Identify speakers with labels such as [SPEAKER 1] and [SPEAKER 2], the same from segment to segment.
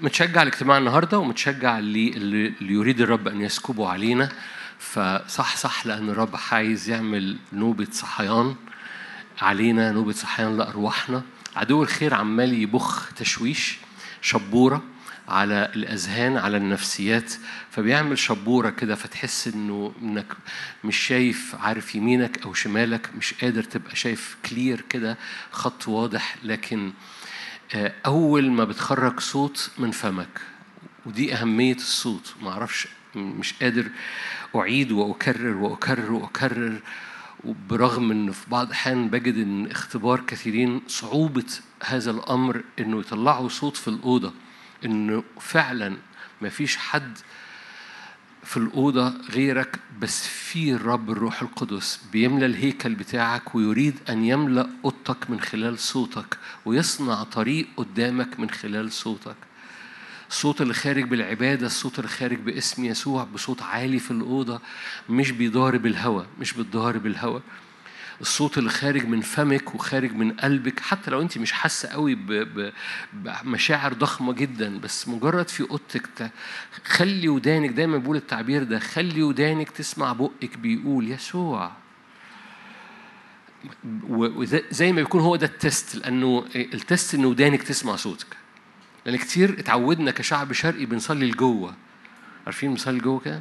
[SPEAKER 1] متشجع الاجتماع النهارده ومتشجع اللي اللي يريد الرب أن يسكبه علينا. فصح صح لأن الرب عايز يعمل نوبة صحيان علينا نوبة صحيان لأرواحنا. عدو الخير عمال يبخ تشويش شبورة على الأذهان على النفسيات. فبيعمل شبورة كده فتحس إنه إنك مش شايف عارف يمينك أو شمالك مش قادر تبقى شايف كلير كده خط واضح. لكن أول ما بتخرج صوت من فمك ودي أهمية الصوت ما أعرفش مش قادر أعيد وأكرر وأكرر وأكرر وبرغم إن في بعض الأحيان بجد إن اختبار كثيرين صعوبة هذا الأمر إنه يطلعوا صوت في الأوضة إنه فعلا ما فيش حد في الأوضة غيرك بس في الرب الروح القدس بيملى الهيكل بتاعك ويريد أن يملأ أوضتك من خلال صوتك ويصنع طريق قدامك من خلال صوتك. الصوت اللي خارج بالعبادة الصوت اللي خارج باسم يسوع بصوت عالي في الأوضة مش بيضارب الهوى مش بتضارب الهوى الصوت اللي خارج من فمك وخارج من قلبك. حتى لو انت مش حاسة قوي بمشاعر ضخمة جدا بس مجرد في أوضتك خلي ودانك دايما بقول التعبير ده خلي ودانك تسمع بقك بيقول يسوع. وزي ما بيكون هو ده ال test لأنه ال test إن ودانك تسمع صوتك. لأن كتير اتعودنا كشعب شرقي بنصلي لجوه. عارفين بنصلي لجوه كده؟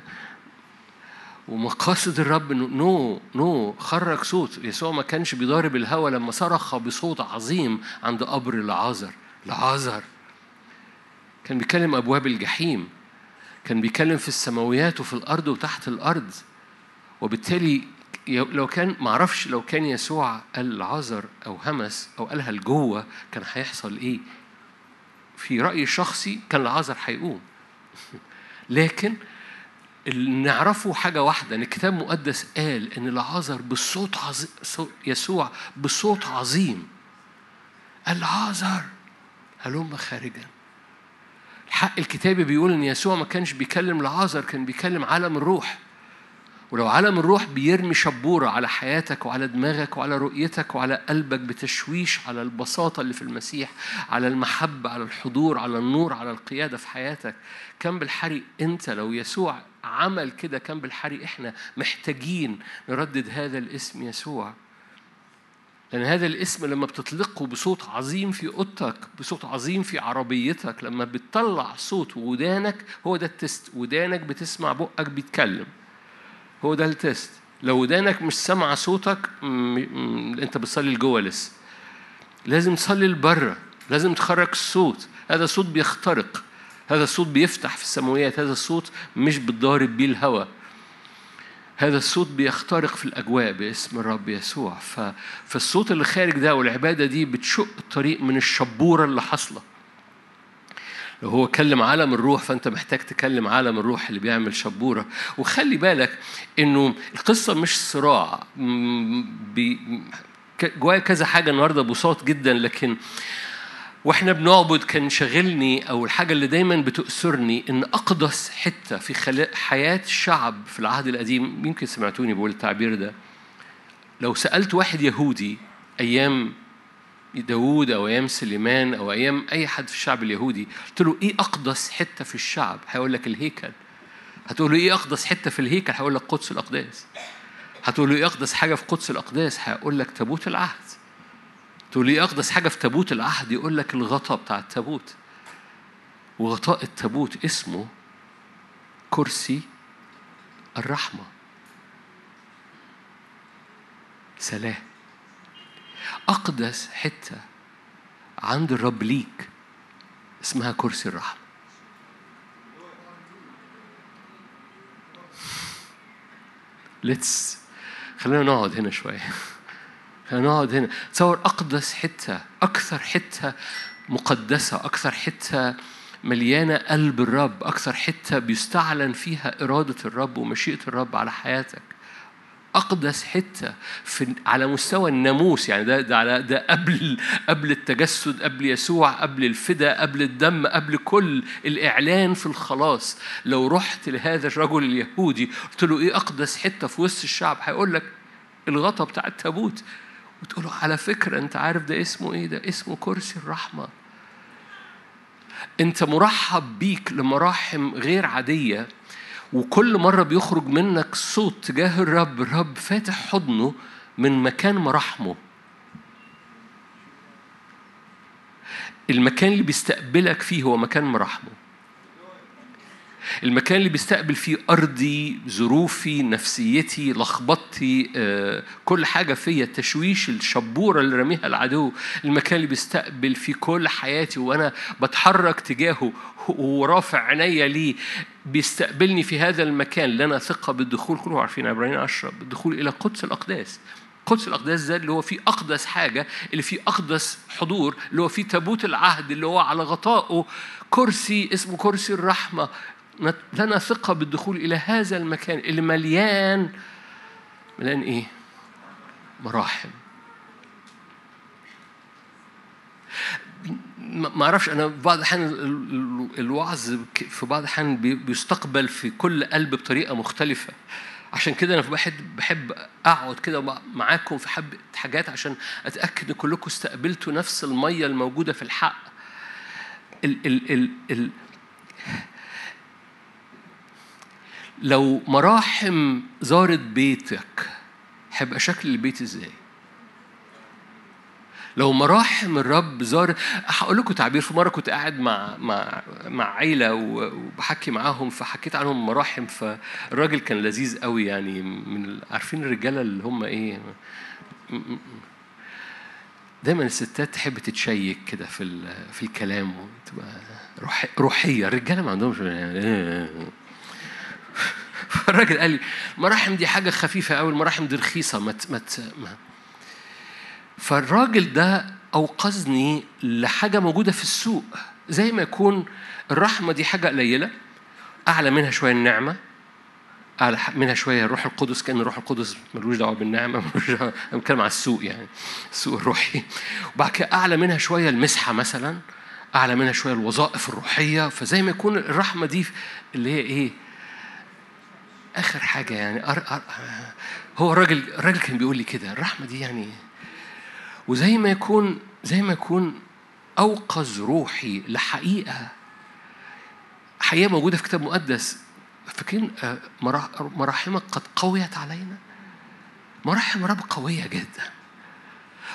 [SPEAKER 1] ومقاصد الرب no no خرج صوت. يسوع ما كانش بيضارب الهوى لما صرخ بصوت عظيم عند قبر لعازر لعازر كان بيكلم أبواب الجحيم. كان بيكلم في السماويات وفي الأرض وتحت الأرض. وبالتالي لو كان معرفش لو كان يسوع قال لعازر أو همس أو قالها لجوه كان هيحصل إيه؟ في رايي الشخصي كان لعازر هيقوم. لكن نعرفه حاجة واحدة إن الكتاب المقدس قال إن لعازر بصوت عظيم يسوع بصوت عظيم. قال لعازر هلم خارجا الحق الكتابي بيقول إن يسوع ما كانش بيكلم لعازر كان بيكلم عالم الروح. ولو عالم الروح بيرمي شبورة على حياتك وعلى دماغك وعلى رؤيتك وعلى قلبك بتشويش على البساطة اللي في المسيح على المحبة على الحضور على النور على القيادة في حياتك. كم بالحري أنت لو يسوع عمل كده كان بالحري. إحنا محتاجين نردد هذا الاسم يسوع. لأن هذا الاسم لما بتطلقه بصوت عظيم في أوضتك بصوت عظيم في عربيتك لما بتطلع صوت ودانك هو ده التست. ودانك بتسمع بقك بيتكلم. هو ده التست. لو ودانك مش سامعة صوتك م... م... أنت بتصلي لجوه لسه. لازم تصلي لبره لازم تخرج الصوت هذا الصوت بيخترق. هذا الصوت بيفتح في السماويات هذا الصوت مش بتضارب بيه الهوى. هذا الصوت بيخترق في الأجواء باسم الرب يسوع. ف... فالصوت اللي خارج ده والعبادة دي بتشق الطريق من الشبورة اللي حاصلة. لو هو كلم عالم الروح فأنت محتاج تكلم عالم الروح اللي بيعمل شبورة. وخلي بالك إنه القصة مش صراع. بي... جوايا كذا حاجة النهاردة بساط جدا لكن وإحنا بنعبد كان شاغلني أو الحاجة اللي دايما بتأسرني إن أقدس حتة في. حياة الشعب في العهد القديم يمكن سمعتوني بقول التعبير ده. لو سألت واحد يهودي أيام داوود أو أيام سليمان أو أيام أي حد في الشعب اليهودي قلت له إيه أقدس حتة في الشعب؟ هيقول لك الهيكل. هتقول له إيه أقدس حتة في الهيكل؟ هيقول لك قدس الأقداس. هتقول له إيه أقدس حاجة في قدس الأقداس؟ هيقول لك تابوت العهد. تقول لي أقدس حاجة في تابوت؟ العهد يقول لك الغطاء بتاع التابوت. وغطاء التابوت اسمه كرسي الرحمة. سلام. أقدس حتة عند الرب ليك اسمها كرسي الرحمة. ليتس خلينا نقعد هنا شوية. هنقعد هنا. تصور أقدس حتة أكثر حتة مقدسة أكثر حتة مليانة قلب الرب أكثر حتة بيستعلن فيها إرادة الرب ومشيئة الرب على حياتك. أقدس حتة في على مستوى الناموس يعني ده ده على ده قبل قبل التجسد قبل يسوع قبل الفدا قبل الدم قبل كل الإعلان في الخلاص. لو رحت لهذا الرجل اليهودي قلت له إيه أقدس حتة في وسط الشعب؟ هيقول لك الغطا بتاع التابوت. وتقول له على فكرة أنت عارف ده اسمه إيه؟ ده اسمه كرسي الرحمة. أنت مرحب بيك لمراحم غير عادية وكل مرة بيخرج منك صوت تجاه الرب الرب فاتح حضنه من مكان مراحمه المكان اللي بيستقبلك فيه هو مكان مراحمه المكان اللي بيستقبل فيه أرضي ظروفي نفسيتي لخبطتي آه، كل حاجة فيا التشويش الشبورة اللي رميها العدو المكان اللي بيستقبل فيه كل حياتي وأنا بتحرك تجاهه ورافع عينيا ليه بيستقبلني في هذا المكان لنا ثقة بالدخول. كلهم عارفين عبرانيين عشرة بالدخول إلى قدس الأقداس. قدس الأقداس ده اللي هو فيه أقدس حاجة اللي فيه أقدس حضور اللي هو فيه تابوت العهد اللي هو على غطائه كرسي اسمه كرسي الرحمة. لنا ثقة بالدخول إلى هذا المكان اللي مليان مليان إيه؟ مراحم ما أعرفش أنا في بعض الأحيان الوعظ في بعض الأحيان بيستقبل في كل قلب بطريقة مختلفة. عشان كده أنا بحب بحب أقعد كده معاكم في حبه حاجات عشان أتأكد إن كلكم استقبلتوا نفس المية الموجودة في الحق ال ال ال ال لو مراحم زارت بيتك هيبقى شكل البيت إزاي؟ لو مراحم الرب زار هقول لكم تعبير في مرة كنت قاعد مع مع مع عيلة وبحكي معاهم فحكيت عنهم مراحم فالراجل كان لذيذ قوي يعني من عارفين الرجالة اللي هم إيه دايما الستات تحب تتشيك كده في في الكلام وتبقى روحية الرجالة ما عندهمش فالراجل قال لي المراحم دي حاجة خفيفة قوي المراحم دي رخيصة ما ما فالراجل ده أوقظني لحاجة موجودة في السوق. زي ما يكون الرحمة دي حاجة قليلة أعلى منها شوية النعمة أعلى منها شوية الروح القدس كأن الروح القدس ملوش دعوة بالنعمة ملوش دعوة أنا بتكلم على السوق يعني السوق الروحي. وبعد كده أعلى منها شوية المسحة مثلا أعلى منها شوية الوظائف الروحية. فزي ما يكون الرحمة دي اللي هي إيه؟ آخر حاجة يعني أر أر هو الراجل الراجل كان بيقول لي كده الرحمة دي يعني وزي ما يكون زي ما يكون أوقظ روحي لحقيقة حقيقة موجودة في كتاب مقدس فاكرين آه، مراحمك قد قويت علينا؟ مراحم رب قوية جدا.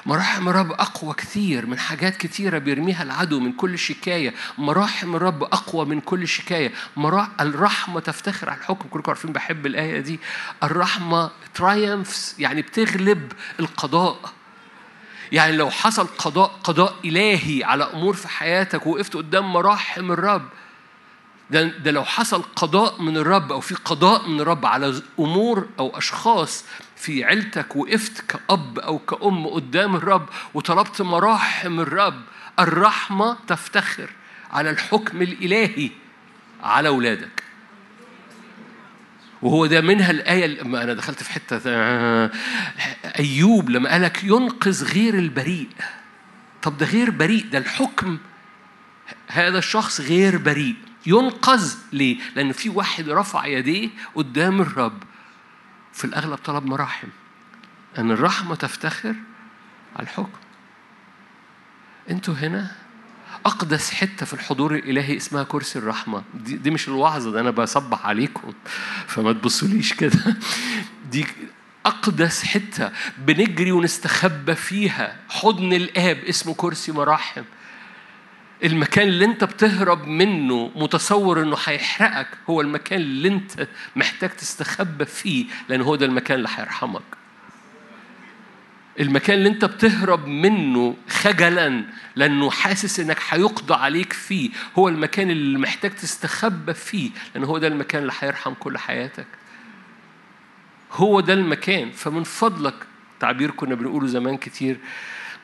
[SPEAKER 1] مراحم الرب أقوى كثير من حاجات كثيرة بيرميها العدو من كل شكاية. مراحم الرب أقوى من كل شكاية. مرا... الرحمة تفتخر على الحكم. كلكم عارفين بحب الآية دي. الرحمة ترايمفس يعني بتغلب القضاء. يعني لو حصل قضاء قضاء إلهي على أمور في حياتك وقفت قدام مراحم الرب ده, ده لو حصل قضاء من الرب أو في قضاء من الرب على أمور أو أشخاص في عيلتك وقفت كأب أو كأم قدام الرب وطلبت مراحم الرب الرحمة تفتخر على الحكم الإلهي على أولادك. وهو ده منها الآية ما أنا دخلت في حتة أيوب لما قالك ينقذ غير البريء. طب ده غير بريء ده الحكم. هذا الشخص غير بريء. ينقذ ليه؟ لأن في واحد رفع يديه قدام الرب. في الأغلب طلب مراحم. أن الرحمة تفتخر على الحكم. أنتوا هنا أقدس حتة في الحضور الإلهي اسمها كرسي الرحمة. دي, دي مش الوعظة ده أنا بصبح عليكم فما تبصوليش كده. دي أقدس حتة بنجري ونستخبى فيها حضن الآب اسمه كرسي مراحم. المكان اللي انت بتهرب منه متصور انه هيحرقك هو المكان اللي انت محتاج تستخبى فيه لأن هو ده المكان اللي هيرحمك. المكان اللي انت بتهرب منه خجلا لأنه حاسس إنك هيقضى عليك فيه هو المكان اللي محتاج تستخبى فيه لأن هو ده المكان اللي هيرحم كل حياتك. هو ده المكان. فمن فضلك تعبير كنا بنقوله زمان كتير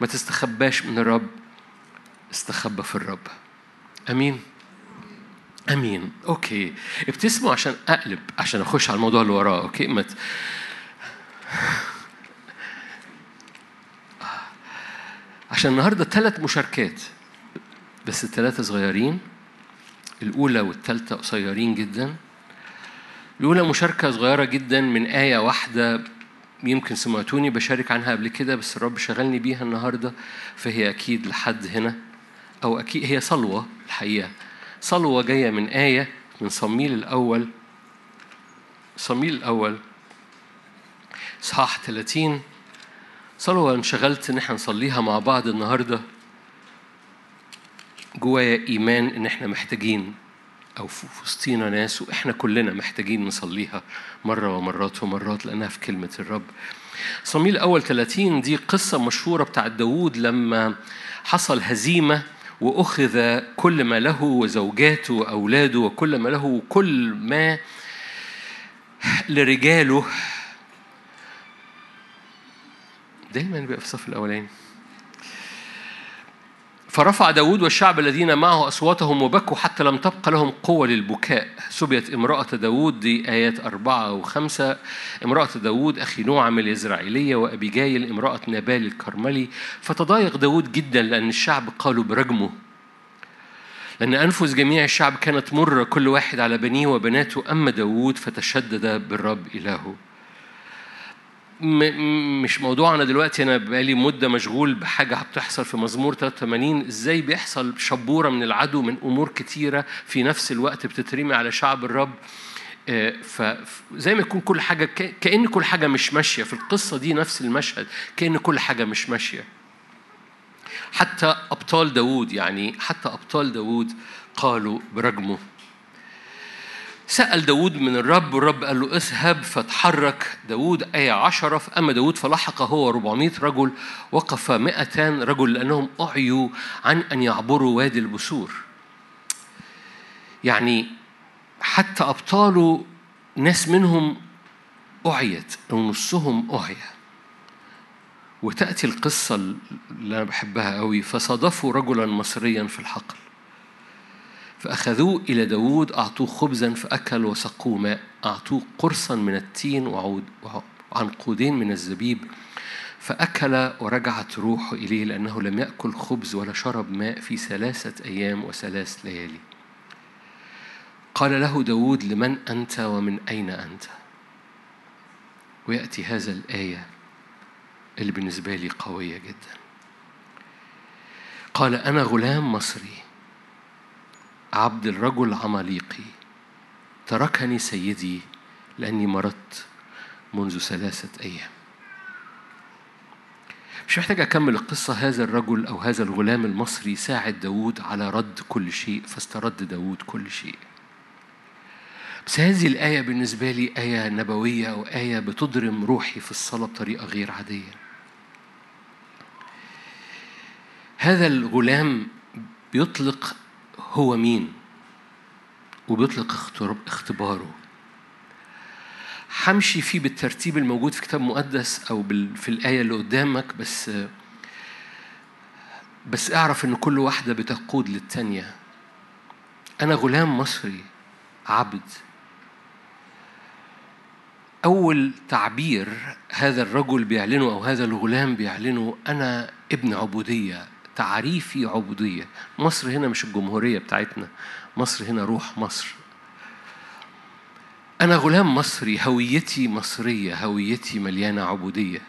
[SPEAKER 1] ما تستخباش من الرب. استخبى في الرب. آمين. آمين. Okay. ابتسموا عشان أقلب عشان أخش على الموضوع اللي وراه. okay مت عشان النهارده ثلاث مشاركات بس الثلاثه صغيرين. الأولى والثالثه قصيرين جدا. الأولى مشاركة صغيرة جدا من آية واحدة يمكن سمعتوني بشارك عنها قبل كده بس الرب شغلني بيها النهارده فهي أكيد لحد هنا. أو أكيد هي صلوة الحقيقة. صلوة جاية من آية من صميل الأول. صميل الأول. إصحاح 30 صلوة انشغلت إن إحنا نصليها مع بعض النهاردة. جوايا إيمان إن إحنا محتاجين أو في وسطينا ناس وإحنا كلنا محتاجين نصليها مرة ومرات ومرات لأنها في كلمة الرب. صميل أول 30 دي قصة مشهورة بتاعت داوود لما حصل هزيمة وأخذ كل ما له وزوجاته وأولاده وكل ما له وكل ما لرجاله. دايما بيبقى في الصف الأولاني. فرفع داود والشعب الذين معه أصواتهم وبكوا حتى لم تبق لهم قوة للبكاء. سبيت امرأة داود دي آيات أربعة وخمسة. امرأة داود أخي نوعم الإزرائيلية وأبي جايل امرأة نبال الكرملي. فتضايق داود جدا لأن الشعب قالوا برجمه. لأن أنفس جميع الشعب كانت مرة كل واحد على بنيه وبناته. أما داود فتشدد بالرب إلهه. مش موضوعنا دلوقتي أنا بقالي مدة مشغول بحاجة بتحصل في مزمور 83 إزاي بيحصل شبورة من العدو من أمور كتيرة في نفس الوقت بتترمي على شعب الرب؟ فزي ما يكون كل حاجة كأن كل حاجة مش ماشية. في القصة دي نفس المشهد كأن كل حاجة مش ماشية. حتى أبطال داوود يعني حتى أبطال داوود قالوا برجمه. سأل داود من الرب والرب قال له اذهب فتحرك داود آية عشرة أما داود فلحق هو 400 رجل وقف 200 رجل لأنهم أعيوا عن أن يعبروا وادي البسور. يعني حتى أبطاله ناس منهم أعيت أو نصهم أعيا. وتأتي القصة اللي أنا بحبها قوي فصادفوا رجلا مصريا في الحقل. فأخذوه إلى داود أعطوه خبزا فأكل وسقوه ماء. أعطوه قرصا من التين وعود وعنقودين من الزبيب. فأكل ورجعت روحه إليه لأنه لم يأكل خبز ولا شرب ماء في ثلاثة أيام وثلاث ليالي. قال له داود لمن أنت ومن أين أنت؟ ويأتي هذا الآية اللي بالنسبة لي قوية جدا. قال أنا غلام مصري. عبد الرجل عماليقي. تركني سيدي لأني مرضت منذ ثلاثة أيام. مش محتاج أكمل القصة. هذا الرجل أو هذا الغلام المصري ساعد داود على رد كل شيء فاسترد داود كل شيء. بس هذه الآية بالنسبة لي آية نبوية أو آية بتضرم روحي في الصلاة بطريقة غير عادية. هذا الغلام بيطلق هو مين؟ وبيطلق اختباره. همشي فيه بالترتيب الموجود في كتاب مقدس أو في الآية اللي قدامك بس بس اعرف إن كل واحدة بتقود للتانية. أنا غلام مصري عبد. أول تعبير هذا الرجل بيعلنه أو هذا الغلام بيعلنه أنا ابن عبودية. تعريفي عبودية. مصر هنا مش الجمهورية بتاعتنا. مصر هنا روح مصر. أنا غلام مصري هويتي مصرية هويتي مليانة عبودية.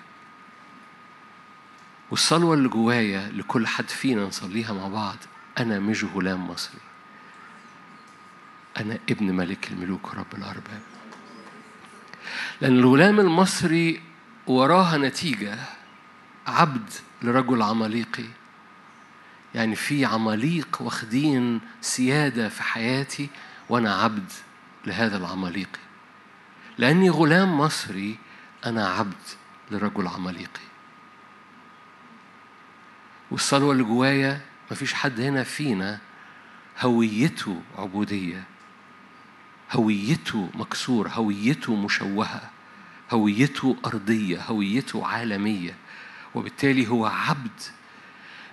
[SPEAKER 1] والصلوة اللي جوايا لكل حد فينا نصليها مع بعض أنا مش غلام مصري. أنا ابن ملك الملوك ورب الأرباب. لأن الغلام المصري وراها نتيجة عبد لرجل عماليقي. يعني في عماليق واخدين سيادة في حياتي وأنا عبد لهذا العماليقي لأني غلام مصري أنا عبد لرجل عماليقي. والصلوة اللي جوايا مفيش حد هنا فينا هويته عبودية هويته مكسورة هويته مشوهة هويته أرضية هويته عالمية وبالتالي هو عبد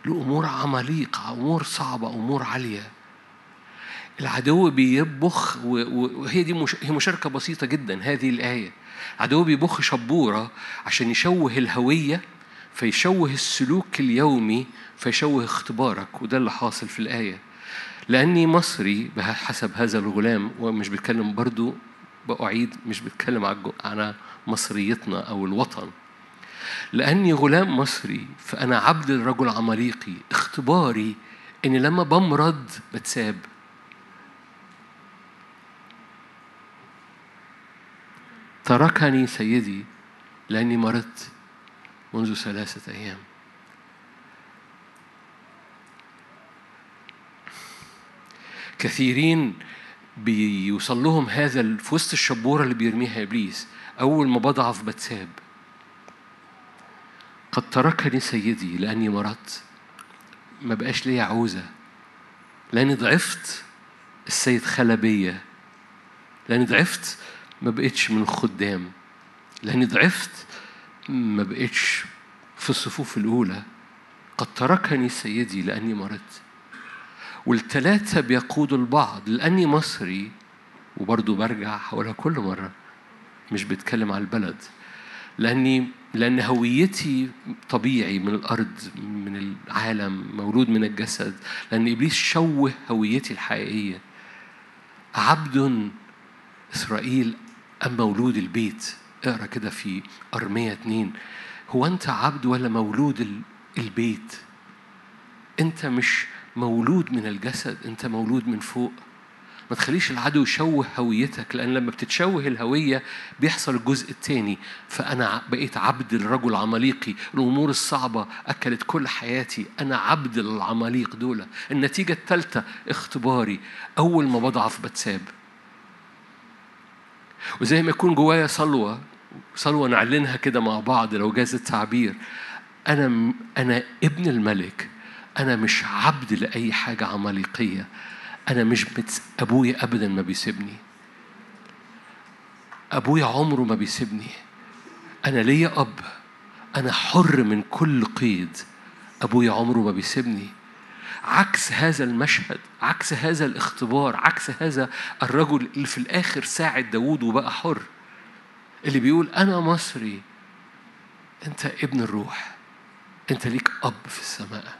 [SPEAKER 1] لأمور عماليق أمور صعبة أمور عالية. العدو بيبخ وهي دي. هي مشاركة بسيطة جدا هذه الآية. العدو بيبخ شبورة عشان يشوه الهوية فيشوه السلوك اليومي فيشوه اختبارك وده اللي حاصل في الآية. لأني مصري بحسب هذا الغلام ومش بيتكلم برضو بأعيد مش بيتكلم على مصريتنا أو الوطن. لأني غلام مصري فأنا عبد الرجل عماليقي. اختباري إن لما بمرض بتساب. تركني سيدي لأني مرضت منذ ثلاثة أيام. كثيرين بيوصل لهم هذا في وسط الشبورة اللي بيرميها إبليس. أول ما بضعف بتساب. قد تركني سيدي لأني مرضت. ما بقاش ليا عوزة. لأني ضعفت السيد خلى بيا. لأني ضعفت ما بقتش من الخدام لأني ضعفت ما بقتش في الصفوف الأولى. قد تركني سيدي لأني مرضت. والتلاتة بيقودوا البعض لأني مصري. وبرضه برجع حولها كل مرة مش بتكلم على البلد. لأني لأن هويتي طبيعي من الأرض من العالم مولود من الجسد. لأن إبليس شوه هويتي الحقيقية. عبد إسرائيل أم مولود البيت؟ اقرأ كده في أرمية اتنين. هو أنت عبد ولا مولود البيت؟ أنت مش مولود من الجسد أنت مولود من فوق. ما تخليش العدو يشوه هويتك لأن لما بتتشوه الهوية بيحصل الجزء الثاني فأنا بقيت عبد للرجل عماليقي. الأمور الصعبة أكلت كل حياتي. أنا عبد للعماليق دول. النتيجة الثالثة اختباري. أول ما بضعف بتساب. وزي ما يكون جوايا صلوة صلوة نعلنها كده مع بعض لو جاز التعبير. أنا أنا ابن الملك. أنا مش عبد لأي حاجة عماليقية. أنا مش بتس... أبويا أبدا ما بيسيبني. أبويا عمره ما بيسيبني. أنا ليا أب. أنا حر من كل قيد. أبويا عمره ما بيسيبني. عكس هذا المشهد عكس هذا الاختبار عكس هذا الرجل اللي في الآخر ساعد داوود وبقى حر اللي بيقول أنا مصري. أنت ابن الروح. أنت ليك أب في السماء.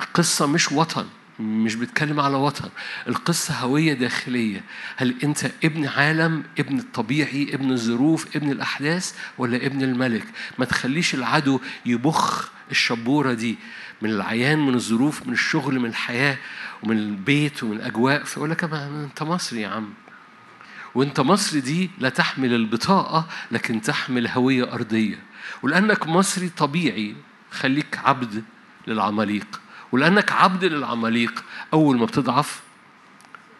[SPEAKER 1] القصة مش وطن. مش بتكلم على وطن القصة هوية داخلية. هل أنت ابن عالم ابن الطبيعي ابن الظروف ابن الأحداث ولا ابن الملك؟ ما تخليش العدو يبخ الشبورة دي. من العيان من الظروف من الشغل من الحياة ومن البيت ومن الأجواء. فيقول لك أنت مصري يا عم. وأنت مصري دي لا تحمل البطاقة لكن تحمل هوية أرضية. ولأنك مصري طبيعي خليك عبد للعماليق. ولأنك عبد للعماليق أول ما بتضعف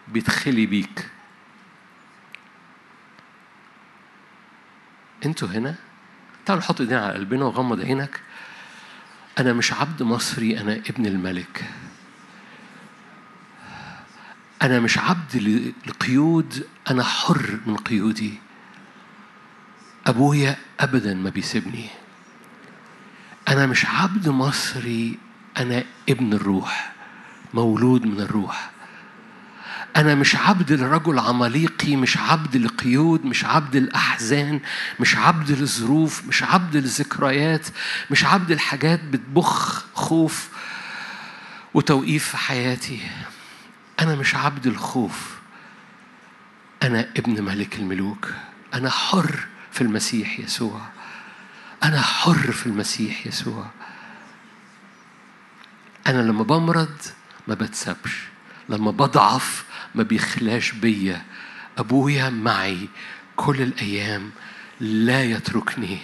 [SPEAKER 1] بيتخلي بيك. أنتوا هنا؟ تعالوا نحط ايدينا على قلبنا وغمض عينك. أنا مش عبد مصري أنا ابن الملك. أنا مش عبد لقيود أنا حر من قيودي. أبويا أبدا ما بيسيبني. أنا مش عبد مصري أنا ابن الروح مولود من الروح. أنا مش عبد لرجل عماليقي مش عبد لقيود مش عبد الأحزان مش عبد للظروف مش عبد للذكريات مش عبد الحاجات بتبخ خوف وتوقيف في حياتي. أنا مش عبد الخوف. أنا ابن ملك الملوك. أنا حر في المسيح يسوع. أنا حر في المسيح يسوع. أنا لما بمرض ما بتسبش لما بضعف ما بيخلاش بيا. أبويا معي كل الأيام لا يتركني.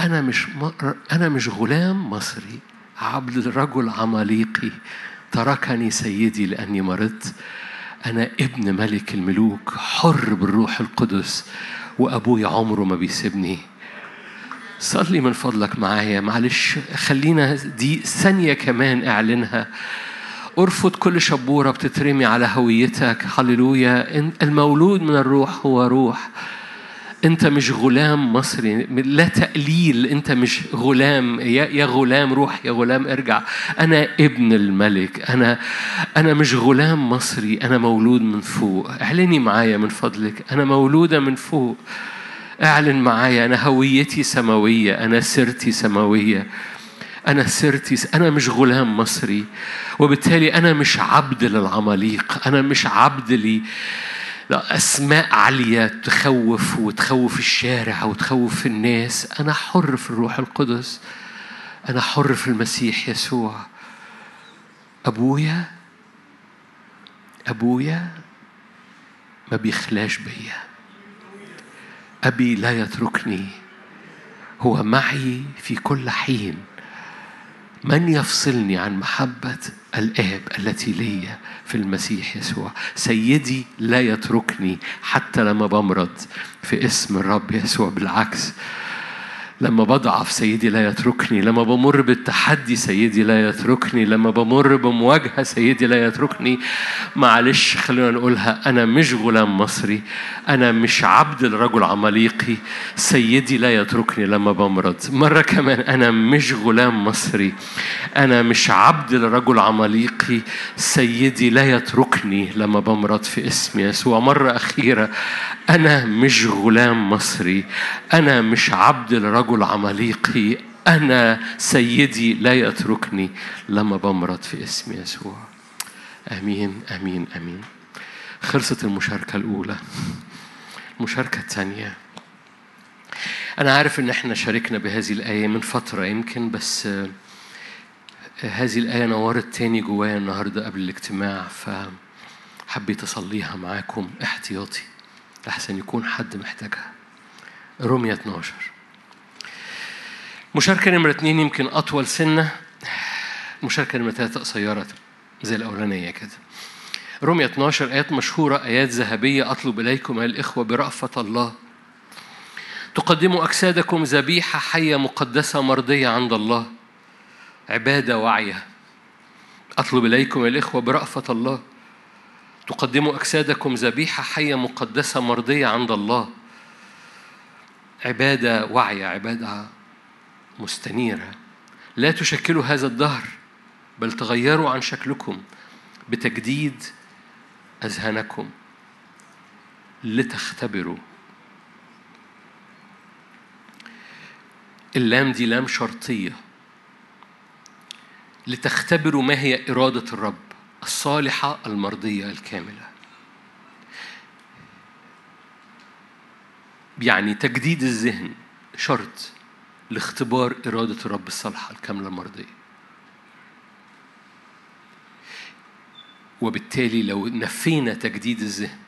[SPEAKER 1] أنا مش أنا مش غلام مصري عبد رجل عماليقي. تركني سيدي لأني مرضت. أنا ابن ملك الملوك حر بالروح القدس وأبوي عمره ما بيسيبني. صلي من فضلك معايا. معلش خلينا دي ثانية كمان أعلنها. ارفض كل شبورة بتترمي على هويتك. هللويا. المولود من الروح هو روح. أنت مش غلام مصري. لا تقليل. أنت مش غلام. يا, غلام روح يا غلام ارجع. أنا ابن الملك. أنا أنا مش غلام مصري. أنا مولود من فوق. اعلني معايا من فضلك. أنا مولودة من فوق. أعلن معايا أنا هويتي سماوية أنا سيرتي سماوية أنا سرتي أنا مش غلام مصري وبالتالي أنا مش عبد للعماليق أنا مش عبد لي أسماء عالية تخوف وتخوف الشارع وتخوف الناس. أنا حر في الروح القدس. أنا حر في المسيح يسوع. أبويا؟ أبويا ما بيخلاش بيا. أبي لا يتركني. هو معي في كل حين. من يفصلني عن محبة الآب التي لي في المسيح يسوع؟ سيدي لا يتركني حتى لما بمرض في اسم الرب يسوع. بالعكس لما بضعف سيدي لا يتركني لما بمر بالتحدي سيدي لا يتركني لما بمر بمواجهة سيدي لا يتركني. معلش خلونا نقولها أنا مش غلام مصري أنا مش عبد الرجل عماليقي سيدي لا يتركني لما بمرض. مرة كمان أنا مش غلام مصري أنا مش عبد الرجل عماليقي سيدي لا يتركني لما بمرض في اسم يسوع. مرة أخيرة أنا مش غلام مصري أنا مش عبد الرجل عماليقي أنا سيدي لا يتركني. لما بمرض في اسم يسوع. آمين آمين آمين. خلصت المشاركة الأولى. المشاركة الثانية أنا عارف إن إحنا شاركنا بهذه الآية من فترة يمكن بس هذه الآية نورت تاني جوايا النهاردة قبل الاجتماع فحبيت أصليها معاكم احتياطي لحسن يكون حد محتاجها. رومية 12 مشاركة نمرة اتنين يمكن أطول سنة. مشاركة نمرة ثلاثة قصيرة زي الأولانية كده. رومية 12 آيات مشهورة آيات ذهبية أطلب إليكم أيها الإخوة برأفة الله. تقدموا أجسادكم ذبيحة حية مقدسة مرضية عند الله. عبادة واعية أطلب إليكم يا الإخوة برأفة الله. تقدموا أجسادكم ذبيحة حية مقدسة مرضية عند الله. عبادة واعية عبادة مستنيرة. لا تشكلوا هذا الدهر بل تغيروا عن شكلكم بتجديد أذهانكم. لتختبروا. اللام دي لام شرطية. لتختبروا ما هي إرادة الرب الصالحة المرضية الكاملة. يعني تجديد الذهن شرط. لاختبار إرادة الرب الصالحة الكاملة المرضية. وبالتالي لو نفينا تجديد الذهن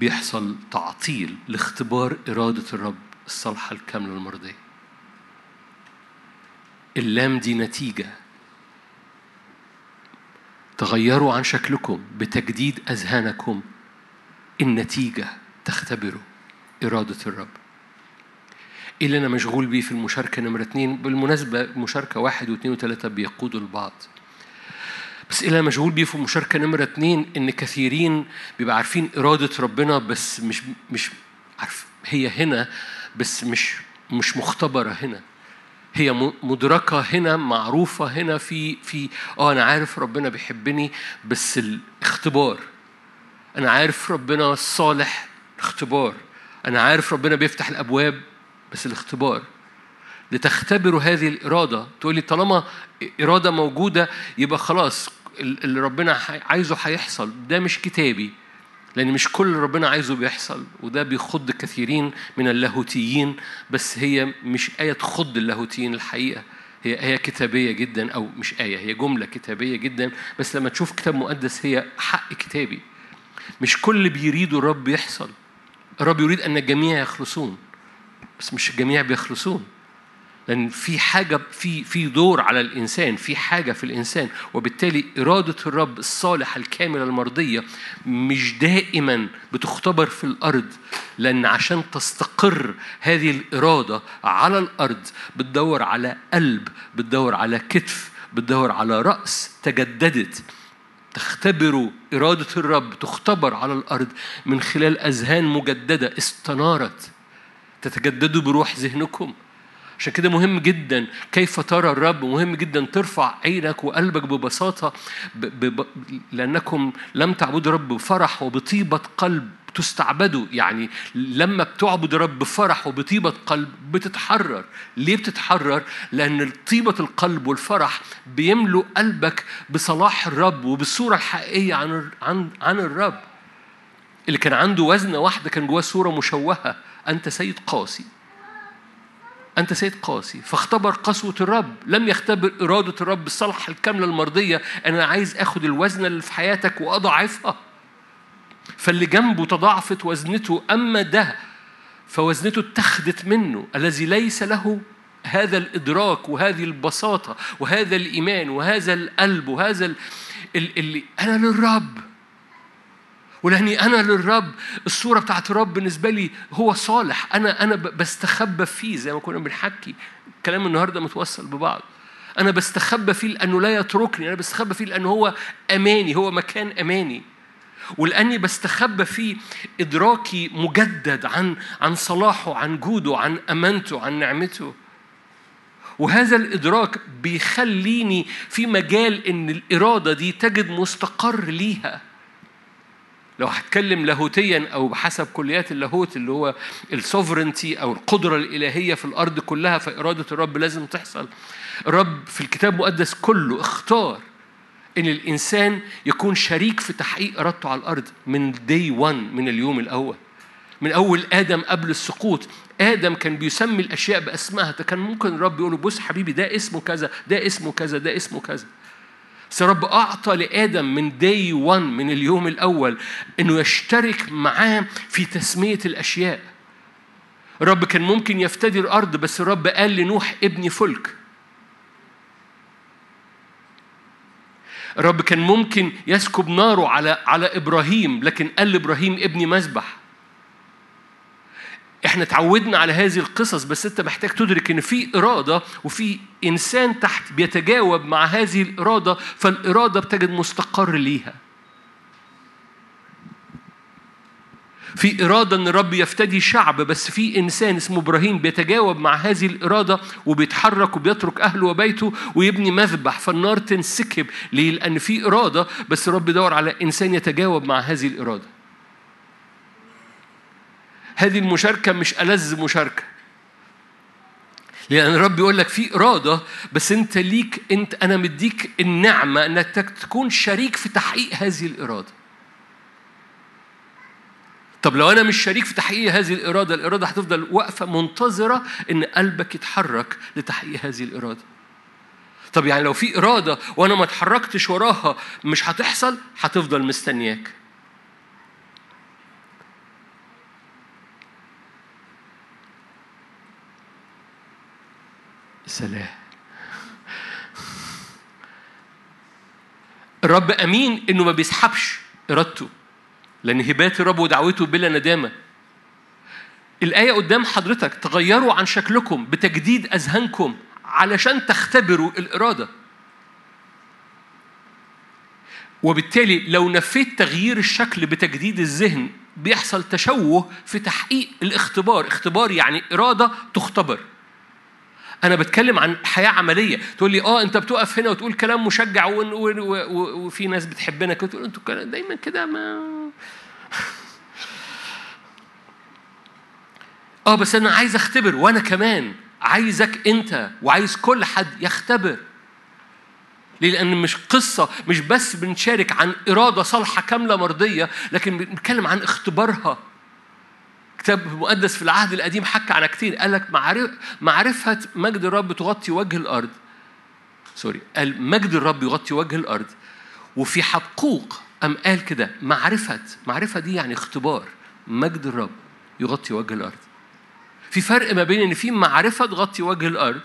[SPEAKER 1] بيحصل تعطيل لاختبار إرادة الرب الصالحة الكاملة المرضية. اللام دي نتيجة تغيروا عن شكلكم بتجديد أذهانكم. النتيجة تختبروا إرادة الرب. إيه اللي أنا مشغول بيه في المشاركة نمرة اتنين؟ بالمناسبة مشاركة واحد واثنين وثلاثة بيقودوا البعض. بس إيه اللي أنا مشغول بيه في المشاركة نمرة اتنين؟ إن كثيرين بيبقى عارفين إرادة ربنا بس مش مش عارف هي هنا بس مش مش مختبرة هنا. هي مدركة هنا معروفة هنا في في آه أنا عارف ربنا بيحبني بس الاختبار. أنا عارف ربنا الصالح اختبار. أنا عارف ربنا بيفتح الأبواب. بس الاختبار. لتختبروا هذه الإرادة. تقولي طالما إرادة موجودة يبقى خلاص اللي ربنا عايزه هيحصل. ده مش كتابي. لأن مش كل اللي ربنا عايزه بيحصل. وده بيخض كثيرين من اللاهوتيين. بس هي مش آية تخض اللاهوتيين الحقيقة. هي آية كتابية جدا أو مش آية. هي جملة كتابية جدا. بس لما تشوف كتاب مقدس هي حق كتابي. مش كل اللي بيريده الرب يحصل. الرب يريد أن الجميع يخلصون. بس مش الجميع بيخلصون. لأن في حاجة في في دور على الإنسان في حاجة في الإنسان وبالتالي إرادة الرب الصالحة الكاملة المرضية مش دائما بتختبر في الأرض لأن عشان تستقر هذه الإرادة على الأرض بتدور على قلب بتدور على كتف بتدور على رأس تجددت. تختبروا إرادة الرب تختبر على الأرض من خلال أذهان مجددة استنارت. تتجددوا بروح ذهنكم عشان كده مهم جدا كيف ترى الرب مهم جدا ترفع عينك وقلبك ببساطة. لأنكم لم تعبدوا رب بفرح وبطيبة قلب تستعبدوا يعني لما بتعبد الرب بفرح وبطيبة قلب بتتحرر ليه بتتحرر؟ لأن طيبة القلب والفرح بيملوا قلبك بصلاح الرب وبالصورة الحقيقية عن عن عن الرب اللي كان عنده وزنة واحدة كان جواه صورة مشوهة أنت سيد قاسي. أنت سيد قاسي. فاختبر قسوة الرب. لم يختبر إرادة الرب الصالحة الكاملة المرضية. أنا عايز أخد الوزن اللي في حياتك وأضعفها. فاللي جنبه تضاعفت وزنته أما ده فوزنته اتخذت منه. الذي ليس له هذا الإدراك وهذه البساطة وهذا الإيمان وهذا القلب وهذا اللي أنا للرب. ولاني أنا للرب الصورة بتاعت الرب بالنسبة لي هو صالح. أنا أنا بستخبى فيه زي ما كنا بنحكي. كلام النهارده متوصل ببعض. أنا بستخبى فيه لأنه لا يتركني أنا بستخبى فيه لأنه هو أماني هو مكان أماني. ولأني بستخبى فيه إدراكي مجدد عن عن صلاحه عن جوده عن أمانته عن نعمته. وهذا الإدراك بيخليني في مجال إن الإرادة دي تجد مستقر ليها. لو هتكلم لاهوتيا أو بحسب كليات اللاهوت اللي هو السوفرنتي أو القدرة الإلهية في الأرض كلها فإرادة الرب لازم تحصل. الرب في الكتاب المقدس كله اختار إن الإنسان يكون شريك في تحقيق إرادته على الأرض من دي 1 من اليوم الأول. من أول آدم قبل السقوط. آدم كان بيسمي الأشياء بأسمائها. كان ممكن الرب يقول بص حبيبي ده اسمه كذا ده اسمه كذا ده اسمه كذا. بس الرب أعطى لآدم من داي 1 من اليوم الأول إنه يشترك معاه في تسمية الأشياء. الرب كان ممكن يفتدي الأرض بس الرب قال لنوح ابني فلك. الرب كان ممكن يسكب ناره على على إبراهيم لكن قال لإبراهيم ابني مذبح. إحنا اتعودنا على هذه القصص بس انت محتاج تدرك ان في إرادة وفي إنسان تحت بيتجاوب مع هذه الإرادة فالإرادة بتجد مستقر ليها في إرادة إن الرب يفتدي شعب بس في إنسان اسمه إبراهيم بيتجاوب مع هذه الإرادة وبيتحرك وبيترك أهله وبيته ويبني مذبح فالنار تنسكب ليه؟ لأن في إرادة بس الرب يدور على إنسان يتجاوب مع هذه الإرادة هذه المشاركة مش ألذ مشاركة لأن الرب يقول لك في إرادة بس أنت ليك أنت أنا مديك النعمة أنك تكون شريك في تحقيق هذه الإرادة. طب لو أنا مش شريك في تحقيق هذه الإرادة، الإرادة هتفضل واقفة منتظرة إن قلبك يتحرك لتحقيق هذه الإرادة. طب يعني لو في إرادة وأنا ما اتحركتش وراها مش هتحصل، هتفضل مستنياك. سلام. الرب أمين إنه ما بيسحبش إرادته لأن هبات الرب ودعوته بلا ندامة. الآية قدام حضرتك تغيروا عن شكلكم بتجديد أذهانكم علشان تختبروا الإرادة. وبالتالي لو نفيت تغيير الشكل بتجديد الذهن بيحصل تشوه في تحقيق الاختبار. اختبار يعني إرادة تختبر. أنا بتكلم عن حياة عملية. تقول لي آه أنت بتقف هنا وتقول كلام مشجع وفي ناس بتحبنا كده. تقول أنتوا دايما كده ما آه بس أنا عايز أختبر وأنا كمان عايزك أنت وعايز كل حد يختبر. ليه؟ لأن مش قصة مش بس بنشارك عن إرادة صالحة كاملة مرضية لكن بنتكلم عن اختبارها. كتاب مقدس في العهد القديم حكى عن كتير. قال لك معرف معرفة مجد الرب تغطي وجه الأرض. سوري قال مجد الرب يغطي وجه الأرض. وفي حقوق أم قال كده؟ معرفة. معرفة دي يعني اختبار. مجد الرب يغطي وجه الأرض. في فرق ما بين إن في معرفة تغطي وجه الأرض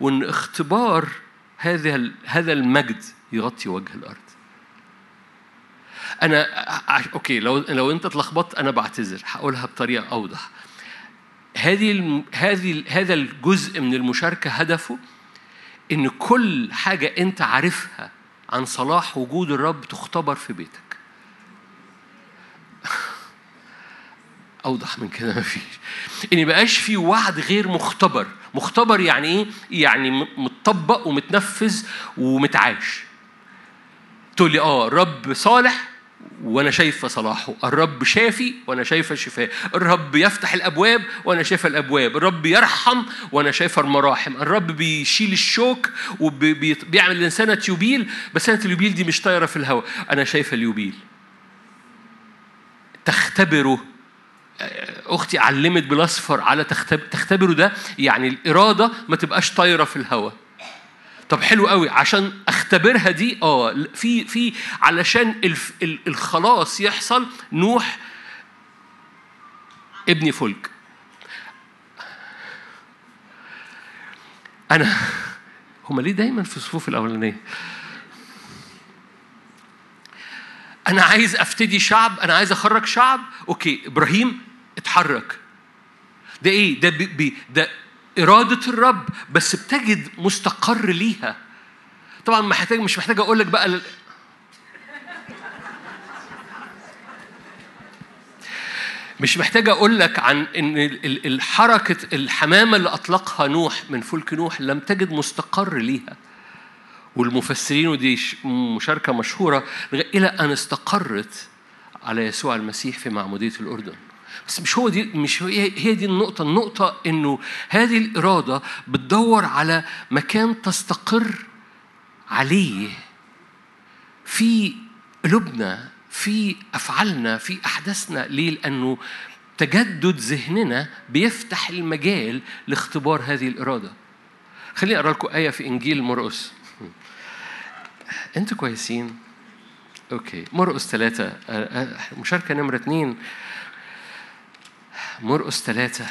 [SPEAKER 1] وإن اختبار هذا هذا المجد يغطي وجه الأرض. أنا أوكي لو لو أنت اتلخبطت أنا بعتذر هقولها بطريقة أوضح. هذه هذه هذا الجزء من المشاركة هدفه إن كل حاجة أنت عارفها عن صلاح وجود الرب تختبر في بيتك. أوضح من كده مفيش إن بقاش في وعد غير مختبر. مختبر يعني إيه؟ يعني متطبق ومتنفذ ومتعاش تقول لي آه رب صالح وأنا شايفه صلاحه. الرب شافي وأنا شايفه شفاء. الرب يفتح الأبواب وأنا شايفه الأبواب. الرب يرحم وأنا شايفه المراحم. الرب بيشيل الشوك وبيعمل الانسانه تيوبيل بس سنه اليوبيل دي مش طايرة في الهواء. أنا شايفه اليوبيل. تختبره. أختي علمت بالاصفر على تختبروا ده. يعني الإرادة ما تبقاش طايرة في الهواء. طب حلو قوي عشان أختبرها دي آه في في علشان الخلاص يحصل نوح ابني فلك. أنا هما ليه دايما في الصفوف الأولانية؟ أنا عايز أفتدي شعب أنا عايز أخرج شعب أوكي إبراهيم اتحرك. ده إيه؟ ده بي ده إرادة الرب بس بتجد مستقر ليها. طبعا محتاج مش محتاج أقول لك بقى مش محتاج أقول لك عن إن الحركه الحمامة اللي أطلقها نوح من فلك نوح لم تجد مستقر ليها. والمفسرين ودي مشاركة مشهورة إلى أن استقرت على يسوع المسيح في معمودية الأردن. بس مش هو دي مش هي دي النقطة، النقطة إنه هذه الإرادة بتدور على مكان تستقر عليه. في قلوبنا في أفعالنا في أحداثنا ليه؟ لأنه تجدد ذهننا بيفتح المجال لاختبار هذه الإرادة. خليني أقرأ لكم آية في إنجيل مرقس. أنتوا كويسين؟ أوكي. مرقس ثلاثة. آه، آه، مشاركة نمرة اثنين. مرقس ثلاثة.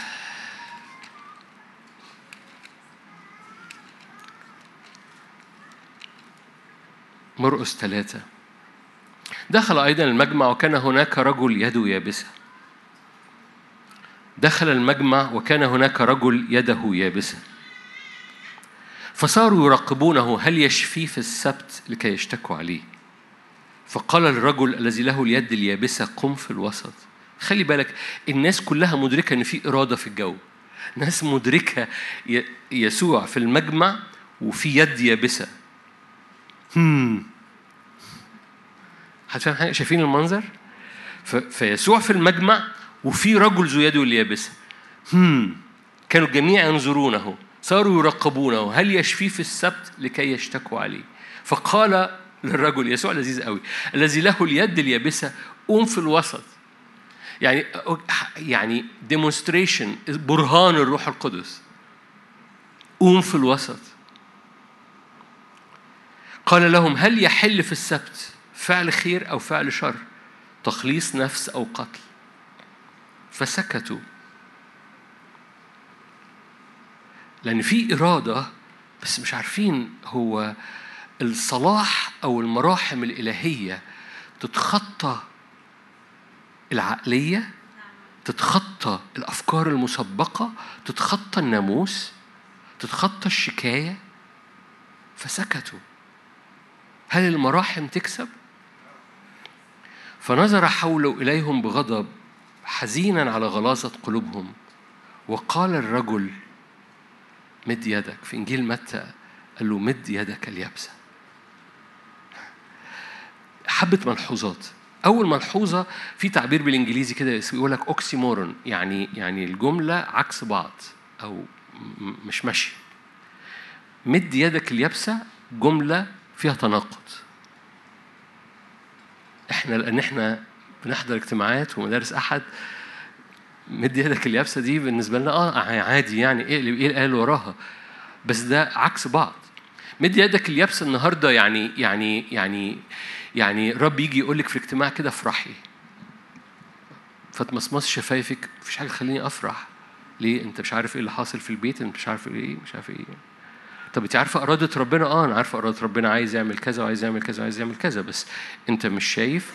[SPEAKER 1] مرقس ثلاثة. دخل أيضا المجمع وكان هناك رجل يده يابسة. دخل المجمع وكان هناك رجل يده يابسة. فصاروا يراقبونه هل يشفيه في السبت لكي يشتكوا عليه؟ فقال الرجل الذي له اليد اليابسة قم في الوسط. خلي بالك الناس كلها مدركة إن في إرادة في الجو. ناس مدركة يسوع في المجمع وفي يد يابسة. هم. هتفهم حاجة شايفين المنظر؟ فيسوع في المجمع وفي رجل ذو يده اليابسة هم. كانوا الجميع ينظرونه صاروا يراقبونه هل يشفيه في السبت لكي يشتكوا عليه؟ فقال للرجل يسوع لذيذ قوي الذي له اليد اليابسة قوم في الوسط. يعني يعني ديمونستريشن برهان الروح القدس. قوم في الوسط. قال لهم هل يحل في السبت فعل خير أو فعل شر؟ تخليص نفس أو قتل. فسكتوا. لأن في إرادة بس مش عارفين هو الصلاح أو المراحم الإلهية تتخطى العقلية تتخطى الأفكار المسبقة تتخطى الناموس تتخطى الشكاية فسكتوا. هل المراحم تكسب؟ فنظر حوله إليهم بغضب حزينا على غلاظة قلوبهم وقال الرجل مد يدك. في إنجيل متى قال له مد يدك اليابسة. حبة ملحوظات. أول ملحوظة في تعبير بالإنجليزي كده يقول لك أوكسيمورون يعني يعني الجملة عكس بعض أو مش ماشية. مد يدك اليابسة جملة فيها تناقض. إحنا لأن إحنا بنحضر اجتماعات ومدارس أحد مد يدك اليابسة دي بالنسبة لنا آه عادي يعني إيه اللي إيه قال وراها؟ بس ده عكس بعض. مد يدك اليابسة النهارده يعني يعني يعني يعني رب يجي يقول لك في الاجتماع كده افرحي. فتمصمص شفايفك مفيش حاجة تخليني افرح. ليه؟ انت مش عارف إيه اللي حاصل في البيت انت مش عارف إيه مش عارف إيه. طب انت عارفة إرادة ربنا؟ آه أنا عارفة إرادة ربنا عايز يعمل كذا وعايز يعمل كذا وعايز يعمل كذا. بس انت مش شايف؟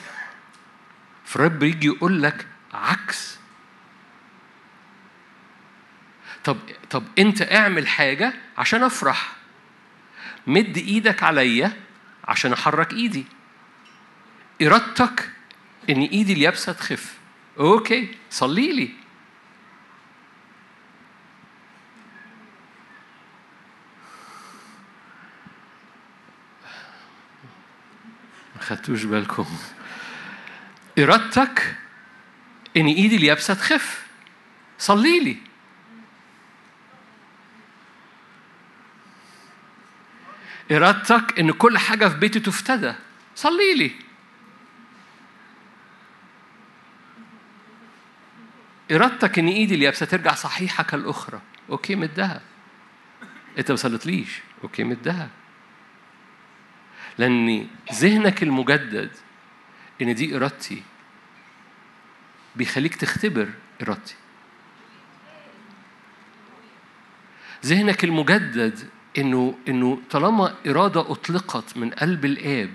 [SPEAKER 1] فرب يجي يقول لك عكس. طب طب انت اعمل حاجة عشان افرح. مد إيدك عليا عشان احرك ايدي. إرادتك إن إيدي اليابسة تخف. أوكي صلي لي. ما خدتوش بالكم. إرادتك إن إيدي اليابسة تخف. صلي لي. إرادتك إن كل حاجة في بيتي تفتدى. صلي لي. إرادتك إن إيدي اليابسه ترجع صحيحة كالأخرى. okay مدها أنت ما صليتليش. okay مدها لأن ذهنك المجدد إن دي إرادتي بيخليك تختبر إرادتي. ذهنك المجدد إنه إنه طالما إرادة أطلقت من قلب الآب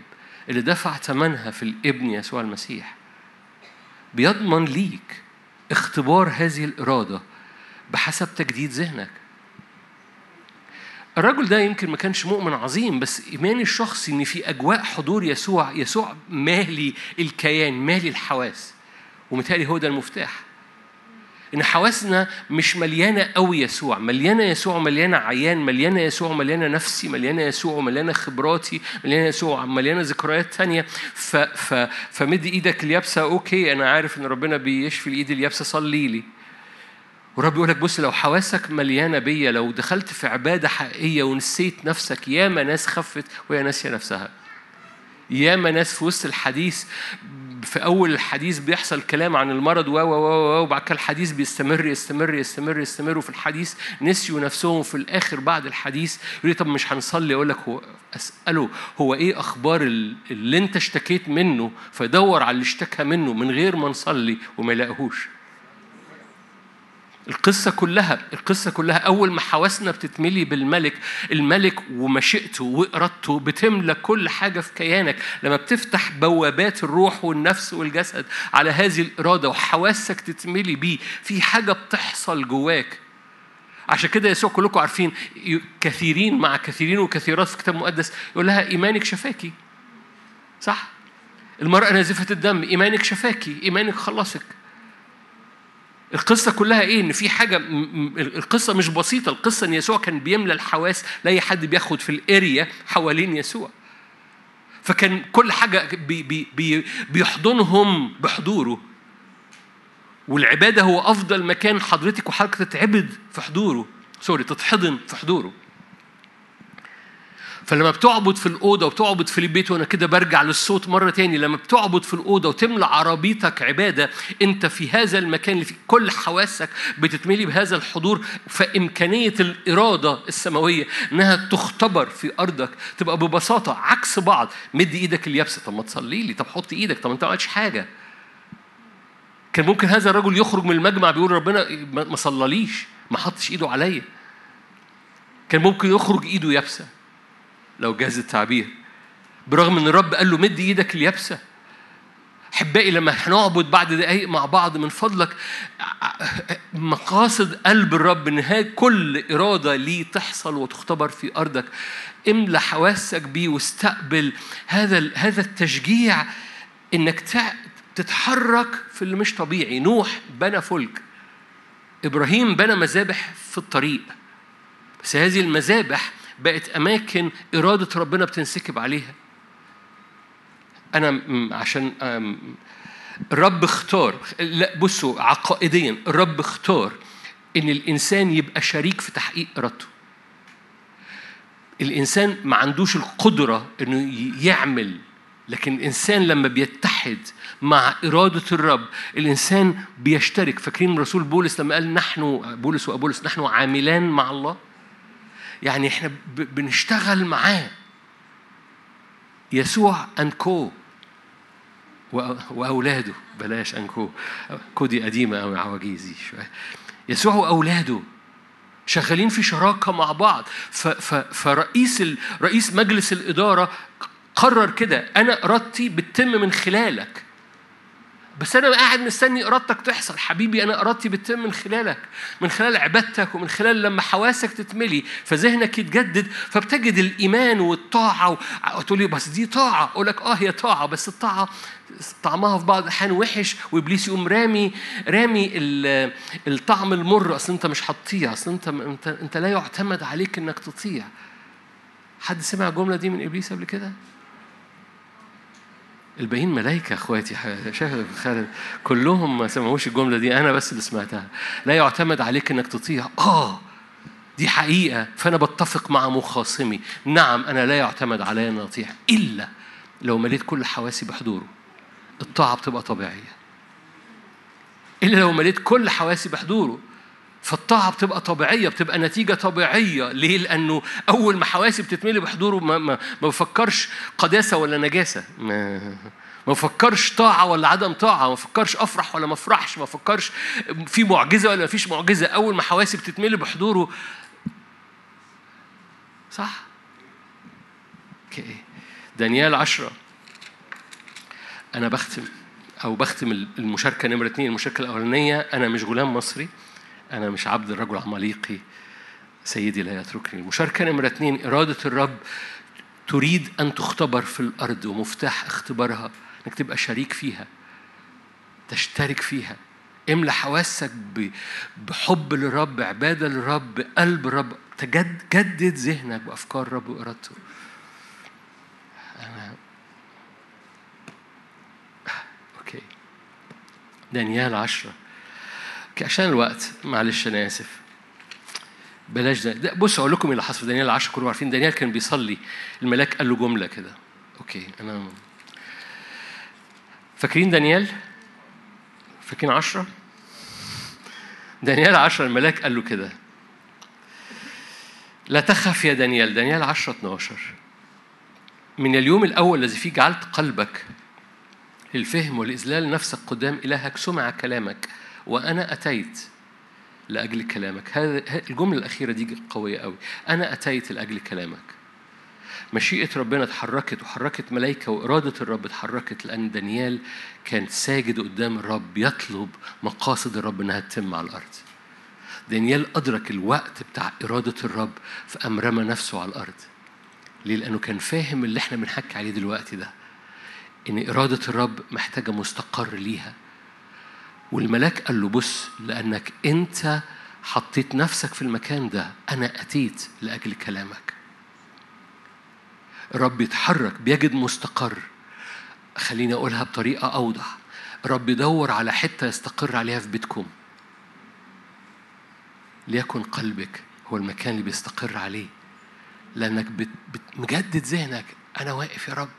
[SPEAKER 1] اللي دفع ثمنها في الابن يسوع المسيح بيضمن ليك اختبار هذه الإرادة بحسب تجديد ذهنك. الرجل ده يمكن ما كانش مؤمن عظيم بس ايماني الشخصي إن في أجواء حضور يسوع يسوع مالي الكيان مالي الحواس ومتهيألي هو ده المفتاح. إن حواسنا مش مليانة قوي يسوع. مليانة يسوع مليانه عيان. مليانة يسوع مليانه نفسي. مليانة يسوع مليانه خبراتي. مليانة يسوع مليانه ذكريات تانية. ف ف فمد إيدك اليابسة. أوكي أنا عارف إن ربنا بيشفي الإيد اليابسة. صلي لي. ورب يقول لك بص لو حواسك مليانة بيا لو دخلت في عبادة حقيقية ونسيت نفسك ياما ناس خفت وهي ناسيه نفسها. ياما ناس في وسط الحديث في أول الحديث بيحصل كلام عن المرض و و و وبعد كده الحديث بيستمر يستمر يستمر يستمر وفي الحديث نسيوا نفسهم في الآخر بعد الحديث يقول طب مش هنصلي؟ أقول لك هو أسأله هو إيه أخبار اللي أنت اشتكيت منه فيدور على اللي اشتكى منه من غير ما نصلي وما يلاقيهوش؟ القصة كلها القصة كلها أول ما حواسنا بتتملي بالملك الملك ومشيئته وإرادته بتملى كل حاجة في كيانك. لما بتفتح بوابات الروح والنفس والجسد على هذه الإرادة وحواسك تتملي بيه في حاجة بتحصل جواك. عشان كده يسوع كلكم عارفين كثيرين مع كثيرين وكثيرات في الكتاب المقدس يقول لها إيمانك شفاكي. صح؟ المرأة نازفة الدم إيمانك شفاكي إيمانك خلصك. القصة كلها إيه؟ إن في حاجة القصة مش بسيطة، القصة إن يسوع كان بيملى الحواس لا أي حد بياخد في ال area حوالين يسوع. فكان كل حاجة بي بي بي بيحضنهم بحضوره. والعبادة هو أفضل مكان حضرتك وحضرتك تتعبد في حضوره، sorry تتحضن في حضوره. فلما بتعبد في الأوضة وبتعبد في البيت وأنا كده برجع للصوت مرة تاني لما بتعبد في الأوضة وتملى عربيتك عبادة أنت في هذا المكان اللي فيه كل حواسك بتتملي بهذا الحضور فإمكانية الإرادة السماوية إنها تختبر في أرضك تبقى ببساطة عكس بعض. مد إيدك اليابسة. طب ما تصلي لي. طب حط إيدك. طب أنت ما عملتش حاجة. كان ممكن هذا الرجل يخرج من المجمع بيقول ربنا ما صلاليش ما حطش إيده عليا. كان ممكن يخرج إيده يابسة. لو جاز التعبير. برغم إن الرب قال له مد إيدك اليابسة. أحبائي لما هنعبد بعد دقايق مع بعض من فضلك مقاصد قلب الرب إن كل إرادة ليه تحصل وتختبر في أرضك. املى حواسك بيه واستقبل هذا هذا التشجيع إنك تتحرك في اللي مش طبيعي. نوح بنى فلك. إبراهيم بنى مذابح في الطريق. بس هذه المذابح بقت أماكن إرادة ربنا بتنسكب عليها. أنا عشان الرب اختار. لا بصوا عقائديا الرب اختار إن الإنسان يبقى شريك في تحقيق إرادته. الإنسان ما عندوش القدرة إنه يعمل لكن الإنسان لما بيتحد مع إرادة الرب الإنسان بيشترك. فاكرين رسول بولس لما قال نحن بولس وأبولس نحن عاملان مع الله؟ يعني إحنا بنشتغل معاه. يسوع أنكو وأولاده. بلاش أنكو كو دي قديمة أو عواجيزي شوية. يسوع وأولاده. شغالين في شراكة مع بعض. فرئيس رئيس مجلس الإدارة قرر كده أنا إرادتي بتتم من خلالك. بس أنا قاعد مستني إرادتك تحصل. حبيبي أنا إرادتي بتتم من خلالك من خلال عبادتك ومن خلال لما حواسك تتملي فذهنك يتجدد فبتجد الإيمان والطاعة وتقول لي بس دي طاعة. أقول لك آه هي طاعة بس الطاعة طعمها في بعض الأحيان وحش وإبليس يقوم رامي رامي الطعم المر. أصل أنت مش هتطيع أصل أنت انت أنت لا يعتمد عليك إنك تطيع. حد سمع الجملة دي من إبليس قبل كده؟ الباقيين ملائكة أخواتي شاهد خالد. كلهم ما سمعوش الجملة دي أنا بس اللي سمعتها. لا يعتمد عليك إنك تطيع. آه دي حقيقة. فأنا بتفق مع مخاصمي. نعم أنا لا يعتمد علي أن أطيع إلا لو مليت كل حواسي بحضوره. الطاعة بتبقى طبيعية. إلا لو مليت كل حواسي بحضوره. فالطاعة بتبقى طبيعية بتبقى نتيجة طبيعية. ليه؟ لأنه أول ما حواسي بتتملي بحضوره ما, ما, ما بفكرش قداسة ولا نجاسة. ما, ما بفكرش طاعة ولا عدم طاعة ما بفكرش أفرح ولا ما أفرحش ما بفكرش في معجزة ولا ما فيش معجزة. أول ما حواسي بتتملي بحضوره صح؟ دانيال عشرة. أنا بختم أو بختم المشاركة نمرة اثنين المشاركة الأولانية أنا مش غلام مصري. أنا مش عبد الرجل عماليقي سيدي لا يتركني. المشاركة نمرة اثنين إرادة الرب تريد أن تختبر في الأرض ومفتاح اختبارها. إنك تبقى شريك فيها تشترك فيها. املى حواسك بحب للرب عبادة للرب بقلب الرب. تجد جدد ذهنك بأفكار الرب وإرادته. أنا أوكي. دانيال عشرة. عشان الوقت. معلش أنا آسف. بلاش ده, بص أقول لكم إيه اللي حصل. في دانيال 10 كلكم عارفين. دانيال كان بيصلي. الملاك قال له جملة كده. أوكي أنا فاكرين دانيال؟ فاكرين عشرة؟ دانيال عشرة الملاك قال له كده. لا تخف يا دانيال. دانيال 10 12 من اليوم الأول الذي فيه جعلت قلبك للفهم والإذلال نفسك قدام إلهك سمع كلامك. وأنا أتيت لأجل كلامك. هذا الجملة الأخيرة دي قوية قوي. أنا أتيت لأجل كلامك. مشيئة ربنا اتحركت وحركت ملائكة وإرادة الرب اتحركت لأن دانيال كان ساجد قدام الرب يطلب مقاصد الرب إنها تتم على الأرض. دانيال أدرك الوقت بتاع إرادة الرب فقام رمى نفسه على الأرض. ليه؟ لأنه كان فاهم اللي إحنا بنحكي عليه دلوقتي ده. إن إرادة الرب محتاجة مستقر ليها. والملاك قال له بص لأنك أنت حطيت نفسك في المكان ده أنا أتيت لأجل كلامك. الرب يتحرك بيجد مستقر. خليني أقولها بطريقة أوضح. الرب يدور على حتة يستقر عليها في بيتكم. ليكن قلبك هو المكان اللي بيستقر عليه. لأنك مجدد ذهنك أنا واقف يا رب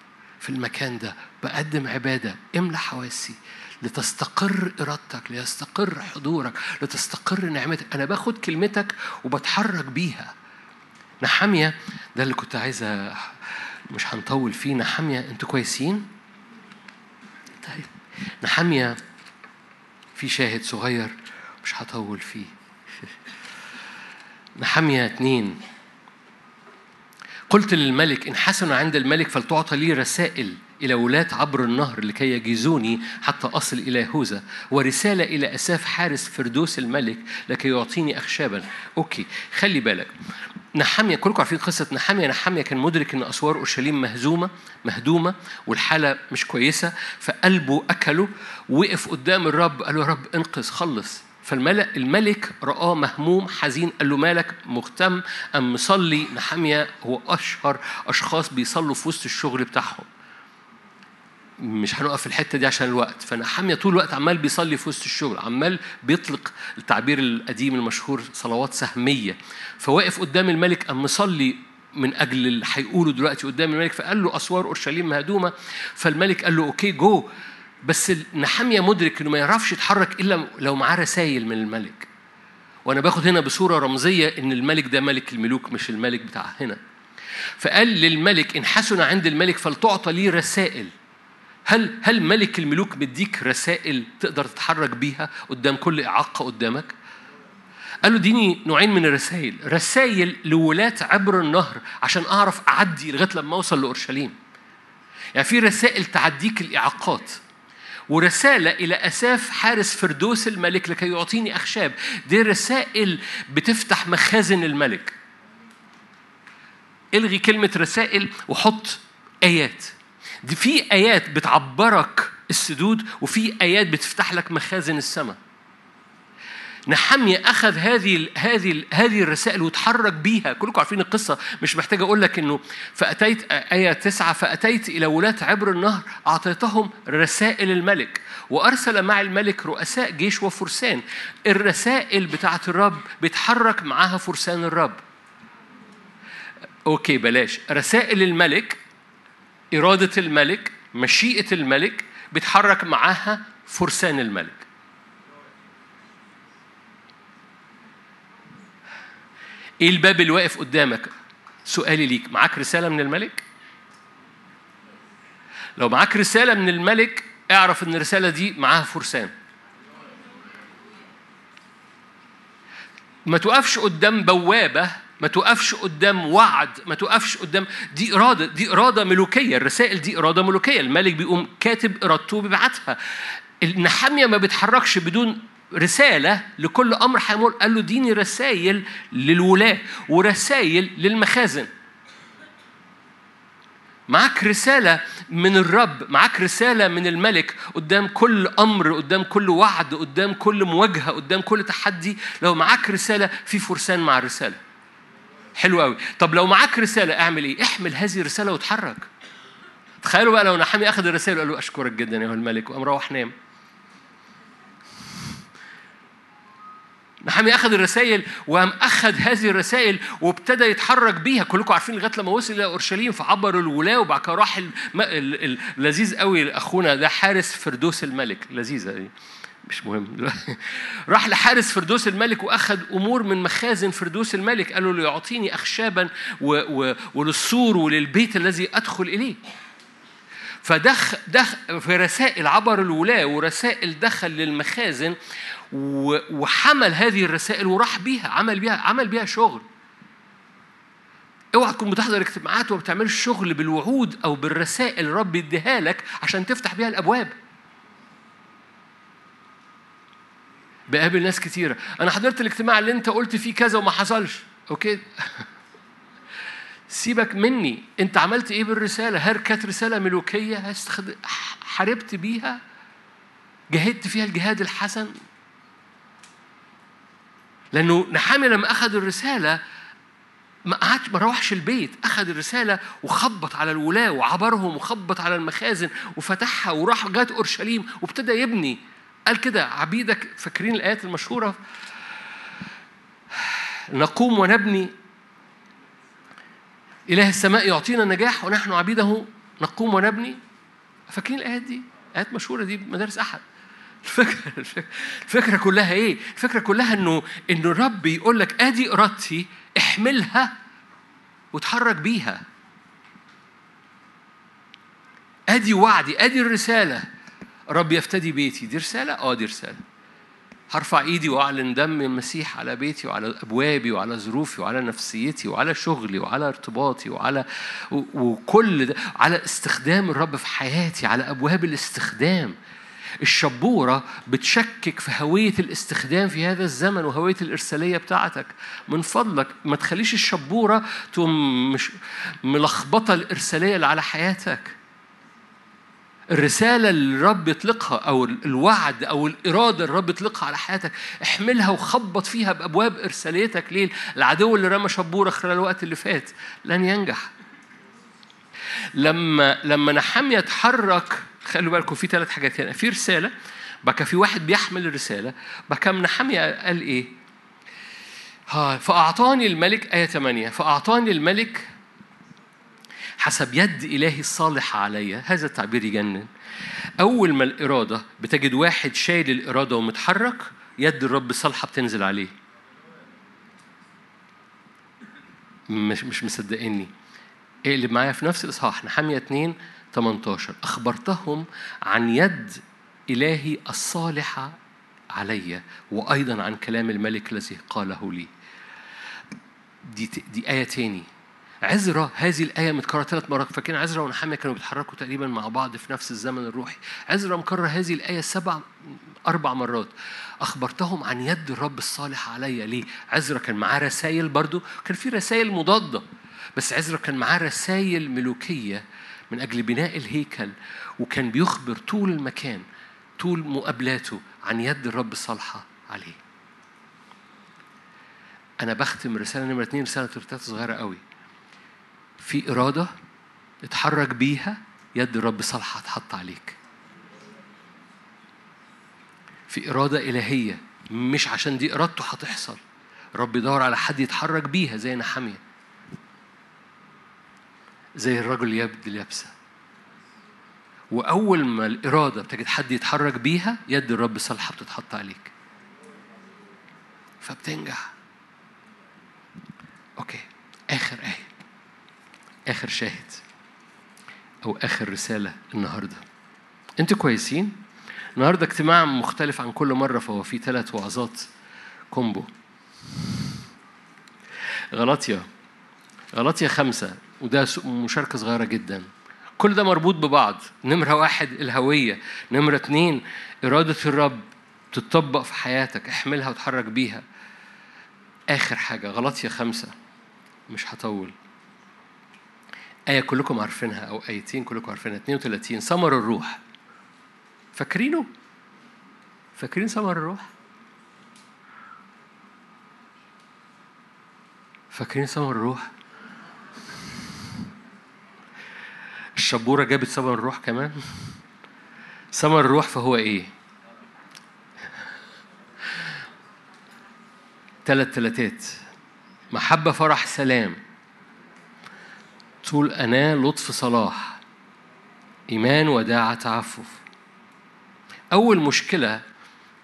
[SPEAKER 1] في المكان ده بقدم عبادة املى حواسي. لتستقر إرادتك ليستقر حضورك لتستقر نعمتك. أنا باخد كلمتك وبتحرك بيها. نحامية ده اللي كنت عايزة مش هنطول فيه. نحامية أنتوا كويسين؟ طيب. نحامية في شاهد صغير مش هطول فيه. نحامية اتنين. قلت للملك إن حسن عند الملك فلتعطى لي رسائل. إلى ولاة عبر النهر لكي يجيزوني حتى أصل إلى يهوذا ورسالة إلى أساف حارس فردوس الملك لكي يعطيني أخشابا. أوكي خلي بالك. نحامية كلكم عارفين قصة نحامية. نحامية كان مدرك إن أسوار أورشليم مهزومة مهدومة والحالة مش كويسة فقلبه أكله وقف قدام الرب قال له يا رب انقذ خلص. فالملك الملك رآه مهموم حزين قال له مالك مهتم أم مصلي؟ نحامية هو أشهر أشخاص بيصلوا في وسط الشغل بتاعهم. مش هنقف في الحتة دي عشان الوقت. فنحامية طول الوقت عمال بيصلي في وسط الشغل عمال بيطلق التعبير القديم المشهور صلوات سهمية. فواقف قدام الملك قام مصلي من أجل اللي هيقوله دلوقتي قدام الملك فقال له أسوار أورشليم مهدومة. فالملك قال له okay go. بس نحامية مدرك إنه ما يعرفش يتحرك إلا لو معاه رسائل من الملك. وأنا باخد هنا بصورة رمزية إن الملك ده ملك الملوك مش الملك بتاع هنا. فقال للملك إن حسن عند الملك فلتعطى لي رسائل. هل هل ملك الملوك مديك رسائل تقدر تتحرك بيها قدام كل إعاقة قدامك؟ قال له اديني نوعين من الرسائل رسائل لولاة عبر النهر عشان أعرف أعدي لغاية لما أوصل لأورشليم. يعني في رسائل تعديك الإعاقات ورسالة إلى أساف حارس فردوس الملك لكي يعطيني أخشاب. دي رسائل بتفتح مخازن الملك. إلغي كلمة رسائل وحط آيات. دي في آيات بتعبرك السدود وفي آيات بتفتح لك مخازن السماء. نحمية أخذ هذه هذه هذه الرسائل وتحرك بيها، كلكم عارفين القصة مش محتاج أقول لك إنه فأتيت آية تسعة فأتيت إلى ولاة عبر النهر أعطيتهم رسائل الملك. وأرسل مع الملك رؤساء جيش وفرسان، الرسائل بتاعت الرب بيتحرك معاها فرسان الرب. أوكي بلاش، رسائل الملك إرادة الملك مشيئة الملك بيتحرك معاها فرسان الملك. إيه الباب اللي واقف قدامك؟ سؤالي ليك معاك رسالة من الملك؟ لو معاك رسالة من الملك اعرف إن الرسالة دي معاها فرسان. ما توقفش قدام بوابة ما توقفش قدام وعد ما توقفش قدام دي إرادة دي إرادة ملوكية الرسائل دي إرادة ملوكية. الملك بيقوم كاتب إرادته بيبعتها. النحامية ما بيتحركش بدون رسالة لكل أمر حيمر قال له ديني رسائل للولاة ورسائل للمخازن. معاك رسالة من الرب معاك رسالة من الملك قدام كل أمر قدام كل وعد قدام كل مواجهة قدام كل تحدي. لو معاك رسالة في فرسان مع الرسالة. حلو قوي. طب لو معاك رسالة اعمل إيه؟ احمل هذه الرسالة وتحرك تخيلوا بقى لو نحامي أخذ الرسالة وقال له أشكرك جدا يا الملك وقام روح نام. نحامي أخذ الرسائل وقام أخذ هذه الرسائل وابتدى يتحرك بيها. كلكم عارفين لغاية لما وصل إلى أورشليم فعبر الولاة وبعد كده راح لذيذ قوي أخونا ده حارس فردوس الملك. لذيذة دي. مش مهم. راح لحارس فردوس الملك وأخذ أمور من مخازن فردوس الملك. قال له ليعطيني اخشابا و... و... وللسور وللبيت الذي أدخل إليه. فدخ دخ في رسائل عبر الولاة ورسائل دخل للمخازن وحمل هذه الرسائل وراح بيها عمل بيها عمل بيها شغل. اوعى تكون بتحضر اجتماعات وما بتعملش شغل بالوعود أو بالرسائل رب يديها لك عشان تفتح بيها الأبواب. بقابل ناس كتيرة أنا حضرت الاجتماع اللي أنت قلت فيه كذا وما حصلش. أوكي؟ سيبك مني. أنت عملت إيه بالرسالة؟ هل كانت رسالة ملوكية؟ حاربت بيها؟ جاهدت فيها الجهاد الحسن؟ لأنه نحامي لما أخذ الرسالة ما قعدش ما روحش البيت. أخذ الرسالة وخبط على الولاة وعبرهم وخبط على المخازن وفتحها وراح جات أورشليم وابتدى يبني. قال كده عبيدك فاكرين الآيات المشهورة نقوم ونبني إله السماء يعطينا النجاح ونحن عبيده نقوم ونبني فاكرين الآيات دي؟ آيات مشهورة دي مدارس أحد الفكرة الفكرة كلها إيه؟ الفكرة كلها إنه إنه الرب يقول لك آدي إرادتي احملها وتحرك بيها. آدي وعدي، آدي الرسالة. رب يفتدي بيتي، دي رسالة؟ آه دي رسالة. هرفع إيدي وأعلن دم المسيح على بيتي وعلى أبوابي وعلى ظروفي وعلى نفسيتي وعلى شغلي وعلى ارتباطي وعلى وكل ده على استخدام الرب في حياتي على أبواب الاستخدام الشبورة بتشكك في هوية الاستخدام في هذا الزمن وهوية الإرسالية بتاعتك من فضلك ما تخليش الشبورة تقوم مش ملخبطة الإرسالية اللي على حياتك الرسالة اللي الرب يطلقها أو الوعد أو الإرادة اللي الرب يطلقها على حياتك احملها وخبط فيها بأبواب إرساليتك ليه؟ العدو اللي رمى شبورة خلال الوقت اللي فات لن ينجح لما لما نحمية اتحرك خلوا بالكم في ثلاث حاجات هنا في رسالة بقى في واحد بيحمل الرسالة بقى نحمية قال إيه؟ ها فأعطاني الملك آية 8 فأعطاني الملك حسب يد إلهي الصالحة علي هذا التعبير يجنن. أول ما الإرادة بتجد واحد شايل الإرادة ومتحرك يد الرب الصالحة بتنزل عليه. مش مش مصدقيني. اقلب معايا في نفس الإصحاح نحمية 2 18 أخبرتهم عن يد إلهي الصالحة علي وأيضا عن كلام الملك الذي قاله لي. دي دي آية تاني. عزرا هذه الآية متكررة ثلاث مرات. فاكرين عزرا ونحامية كانوا بيتحركوا تقريبا مع بعض في نفس الزمن الروحي. عزرا مكرر هذه الآية سبع أربع مرات. أخبرتهم عن يد الرب الصالح علي ليه عزرا كان معاه رسائل برضو. كان في رسائل مضادة. بس عزرا كان معاه رسائل ملوكية من أجل بناء الهيكل. وكان بيخبر طول المكان طول مقابلاته عن يد الرب الصالحة عليه. أنا بختم رسالة نمرة اتنين رسالة ترتات صغيرة قوي. في إرادة اتحرك بيها يد الرب صالحة هتحط عليك. في إرادة إلهية مش عشان دي إرادته هتحصل. رب يدور على حد يتحرك بيها زي نحامية زي الرجل باليد اليابسة. وأول ما الإرادة بتجد حد يتحرك بيها يد الرب صالحة بتتحط عليك. فبتنجح. okay. اخر إيه آخر شاهد أو آخر رسالة النهارده. أنتوا كويسين؟ النهارده اجتماع مختلف عن كل مرة فهو في ثلاث وعظات combo. غلطية. غلطية خمسة وده مشاركة صغيرة جدا. كل ده مربوط ببعض. نمرة واحد الهوية. نمرة اتنين إرادة الرب تتطبق في حياتك. احملها وتحرك بيها. آخر حاجة. غلطية خمسة. مش هطول. آية كلكم عارفينها أو آيتين كلكم عارفينها 32 ثمر الروح فاكرينه؟ فاكرين ثمر الروح؟ فاكرين ثمر الروح؟ الشبورة جابت ثمر الروح كمان؟ ثمر الروح فهو إيه؟ ثلاث ثلاثات محبة فرح سلام طول أناة لطف صلاح إيمان وداعة تعفف. أول مشكلة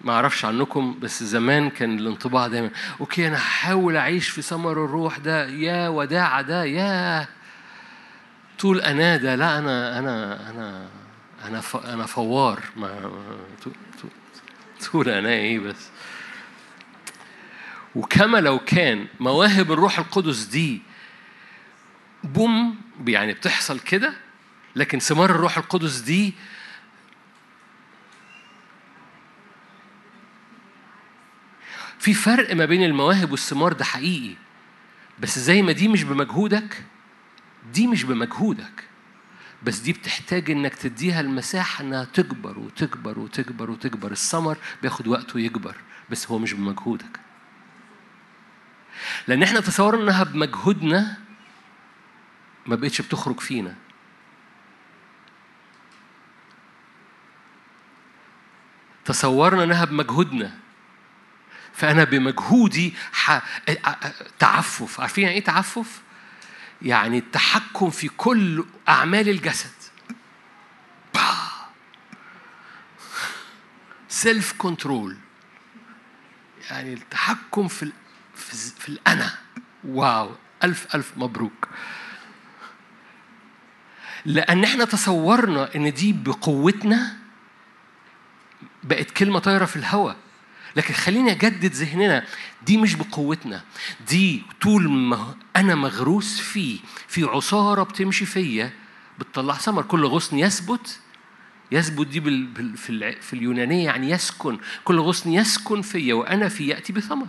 [SPEAKER 1] ما أعرفش عنكم بس زمان كان الانطباع دايما okay أنا هحاول أعيش في ثمر الروح ده يا وداعة ده يا. طول أناة ده لا أنا أنا أنا أنا أنا فوار. ما طول أناة إيه بس. وكما لو كان مواهب الروح القدس دي boom يعني بتحصل كده لكن ثمار الروح القدس دي في فرق ما بين المواهب والثمار ده حقيقي. بس زي ما دي مش بمجهودك دي مش بمجهودك. بس دي بتحتاج إنك تديها المساحة إنها تكبر وتكبر وتكبر وتكبر. الثمر بياخد وقته يكبر بس هو مش بمجهودك. لأن إحنا تصورنا إنها بمجهودنا ما بقتش بتخرج فينا. تصورنا انها بمجهودنا. فأنا بمجهودي ح... تعفف. عارفين يعني إيه تعفف؟ يعني التحكم في كل أعمال الجسد. self control يعني التحكم في ال... في, في الأنا. wow. ألف ألف مبروك. لأن إحنا تصورنا إن دي بقوتنا بقت كلمة طايرة في الهواء لكن خليني أجدد ذهننا دي مش بقوتنا. دي طول ما أنا مغروس فيه في عصارة بتمشي فيا بتطلع ثمر. كل غصن يثبت يثبت دي. في, ال... في اليونانية يعني يسكن. كل غصن يسكن فيا وأنا في يأتي بثمر.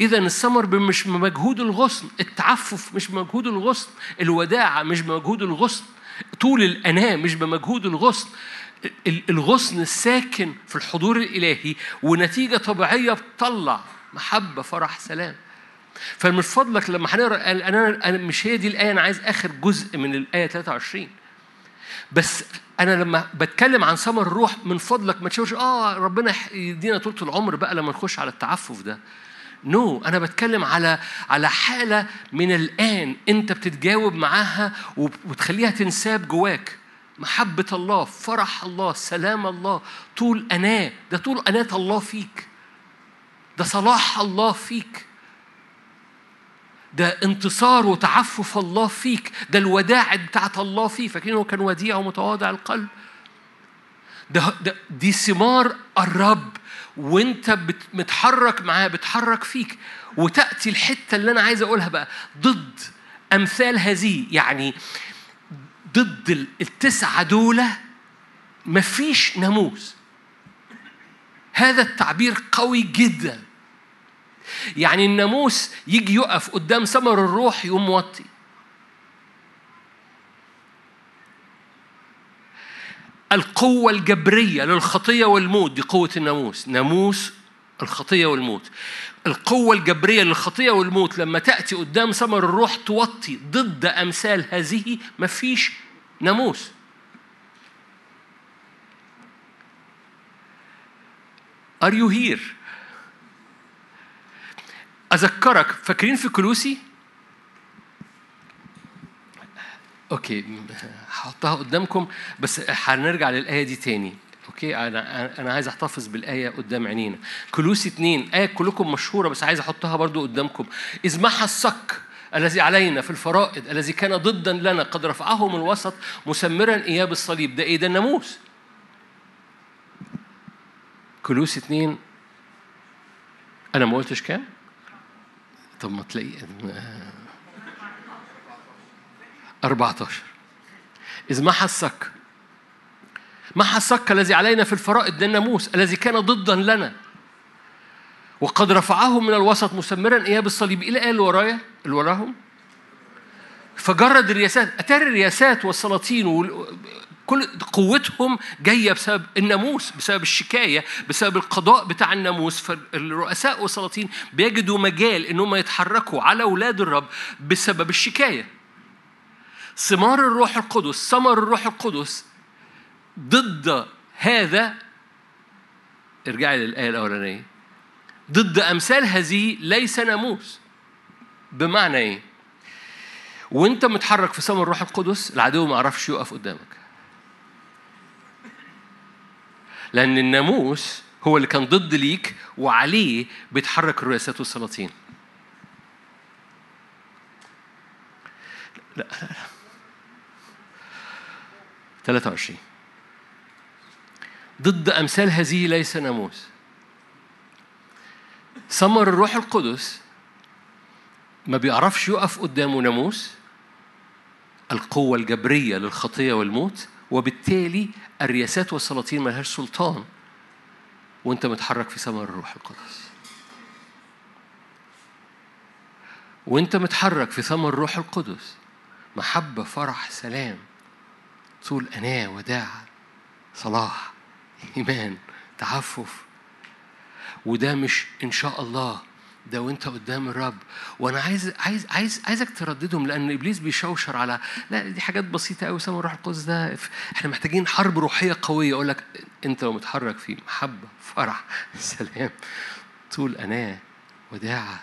[SPEAKER 1] إذا الثمر مش بمجهود الغصن، التعفف مش بمجهود الغصن، الوداعة مش بمجهود الغصن، طول الأناة مش بمجهود الغصن، الغصن الساكن في الحضور الإلهي ونتيجة طبيعية بتطلع محبة فرح سلام. فمن فضلك لما هنقرأ أنا أنا مش هي دي الآية أنا عايز آخر جزء من الآية 23 بس أنا لما بتكلم عن ثمر الروح من فضلك ما تشوفش آه ربنا يدينا طول العمر بقى لما نخش على التعفف ده. نو no, أنا بتكلم على على حالة من الآن أنت بتتجاوب معاها وبتخليها تنساب جواك. محبة الله فرح الله سلام الله طول أناة. ده طول أناة الله فيك. ده صلاح الله فيك. ده انتصار وتعفف الله فيك. ده الوداع بتاعت الله فيك فاكرين هو كان وديع ومتواضع القلب؟ ده, ده دي ثمار الرب. وانت متحرك معاه بتحرك فيك. وتأتي الحتة اللي أنا عايز أقولها بقى. ضد أمثال هذه. يعني ضد التسعة دول مفيش ناموس. هذا التعبير قوي جدا. يعني الناموس يجي يقف قدام ثمر الروح يقوم موطي. القوة الجبرية للخطية والموت دي قوة الناموس ناموس الخطية والموت القوة الجبرية للخطية والموت لما تأتي قدام ثمر الروح توطي ضد أمثال هذه مفيش ناموس Are you here؟ أذكرك فاكرين في كلوسي؟ okay هحطها قدامكم بس هنرجع للآية دي تاني. okay؟ أنا أنا عايز أحتفظ بالآية قدام عينينا. كولوسي اتنين آية كلكم مشهورة بس عايز أحطها برضو قدامكم. إذ محى الصك الذي علينا في الفرائض الذي كان ضدا لنا قد رفعه من الوسط مسمرا إياه بالصليب. ده إيه؟ ده الناموس. كولوسي اتنين. أنا ما قلتش كام؟ طب ما تلاقي 14 إذ محى الصك محى الصك الذي علينا في الفرائض ده الناموس الذي كان ضدا لنا؟ وقد رفعه من الوسط مسمرا إياب الصليب. إلى اللي ورايا اللي وراهم؟ فجرد الرياسات. أتاري الرياسات والسلاطين كل قوتهم جاية بسبب الناموس بسبب الشكاية بسبب القضاء بتاع الناموس فالرؤساء والسلاطين بيجدوا مجال إنهم يتحركوا على أولاد الرب بسبب الشكاية. ثمار الروح القدس ثمر الروح القدس ضد هذا ارجعي للآية الأولانية ضد أمثال هذه ليس ناموس. بمعنى إيه؟ وأنت متحرك في ثمر الروح القدس العدو ما عرفش يقف قدامك. لأن الناموس هو اللي كان ضد ليك وعليه بيتحرك الرئاسات والسلاطين. لا 23 ضد أمثال هذه ليس ناموس. ثمر الروح القدس ما بيعرفش يقف قدامه ناموس. القوة الجبرية للخطية والموت وبالتالي الرياسات والسلاطين ملهاش سلطان. وأنت متحرك في ثمر الروح القدس. وأنت متحرك في ثمر الروح القدس. محبة فرح سلام. طول أناة وداعة صلاح إيمان تعفف. وده مش إن شاء الله ده وأنت قدام الرب. وأنا عايز عايز عايز عايزك ترددهم لأن إبليس بيشوشر على لا دي حاجات بسيطة قوي سامع الروح القدس ده إحنا محتاجين حرب روحية قوية. أقول لك أنت لو متحرك في محبة فرح سلام. طول أناة وداعه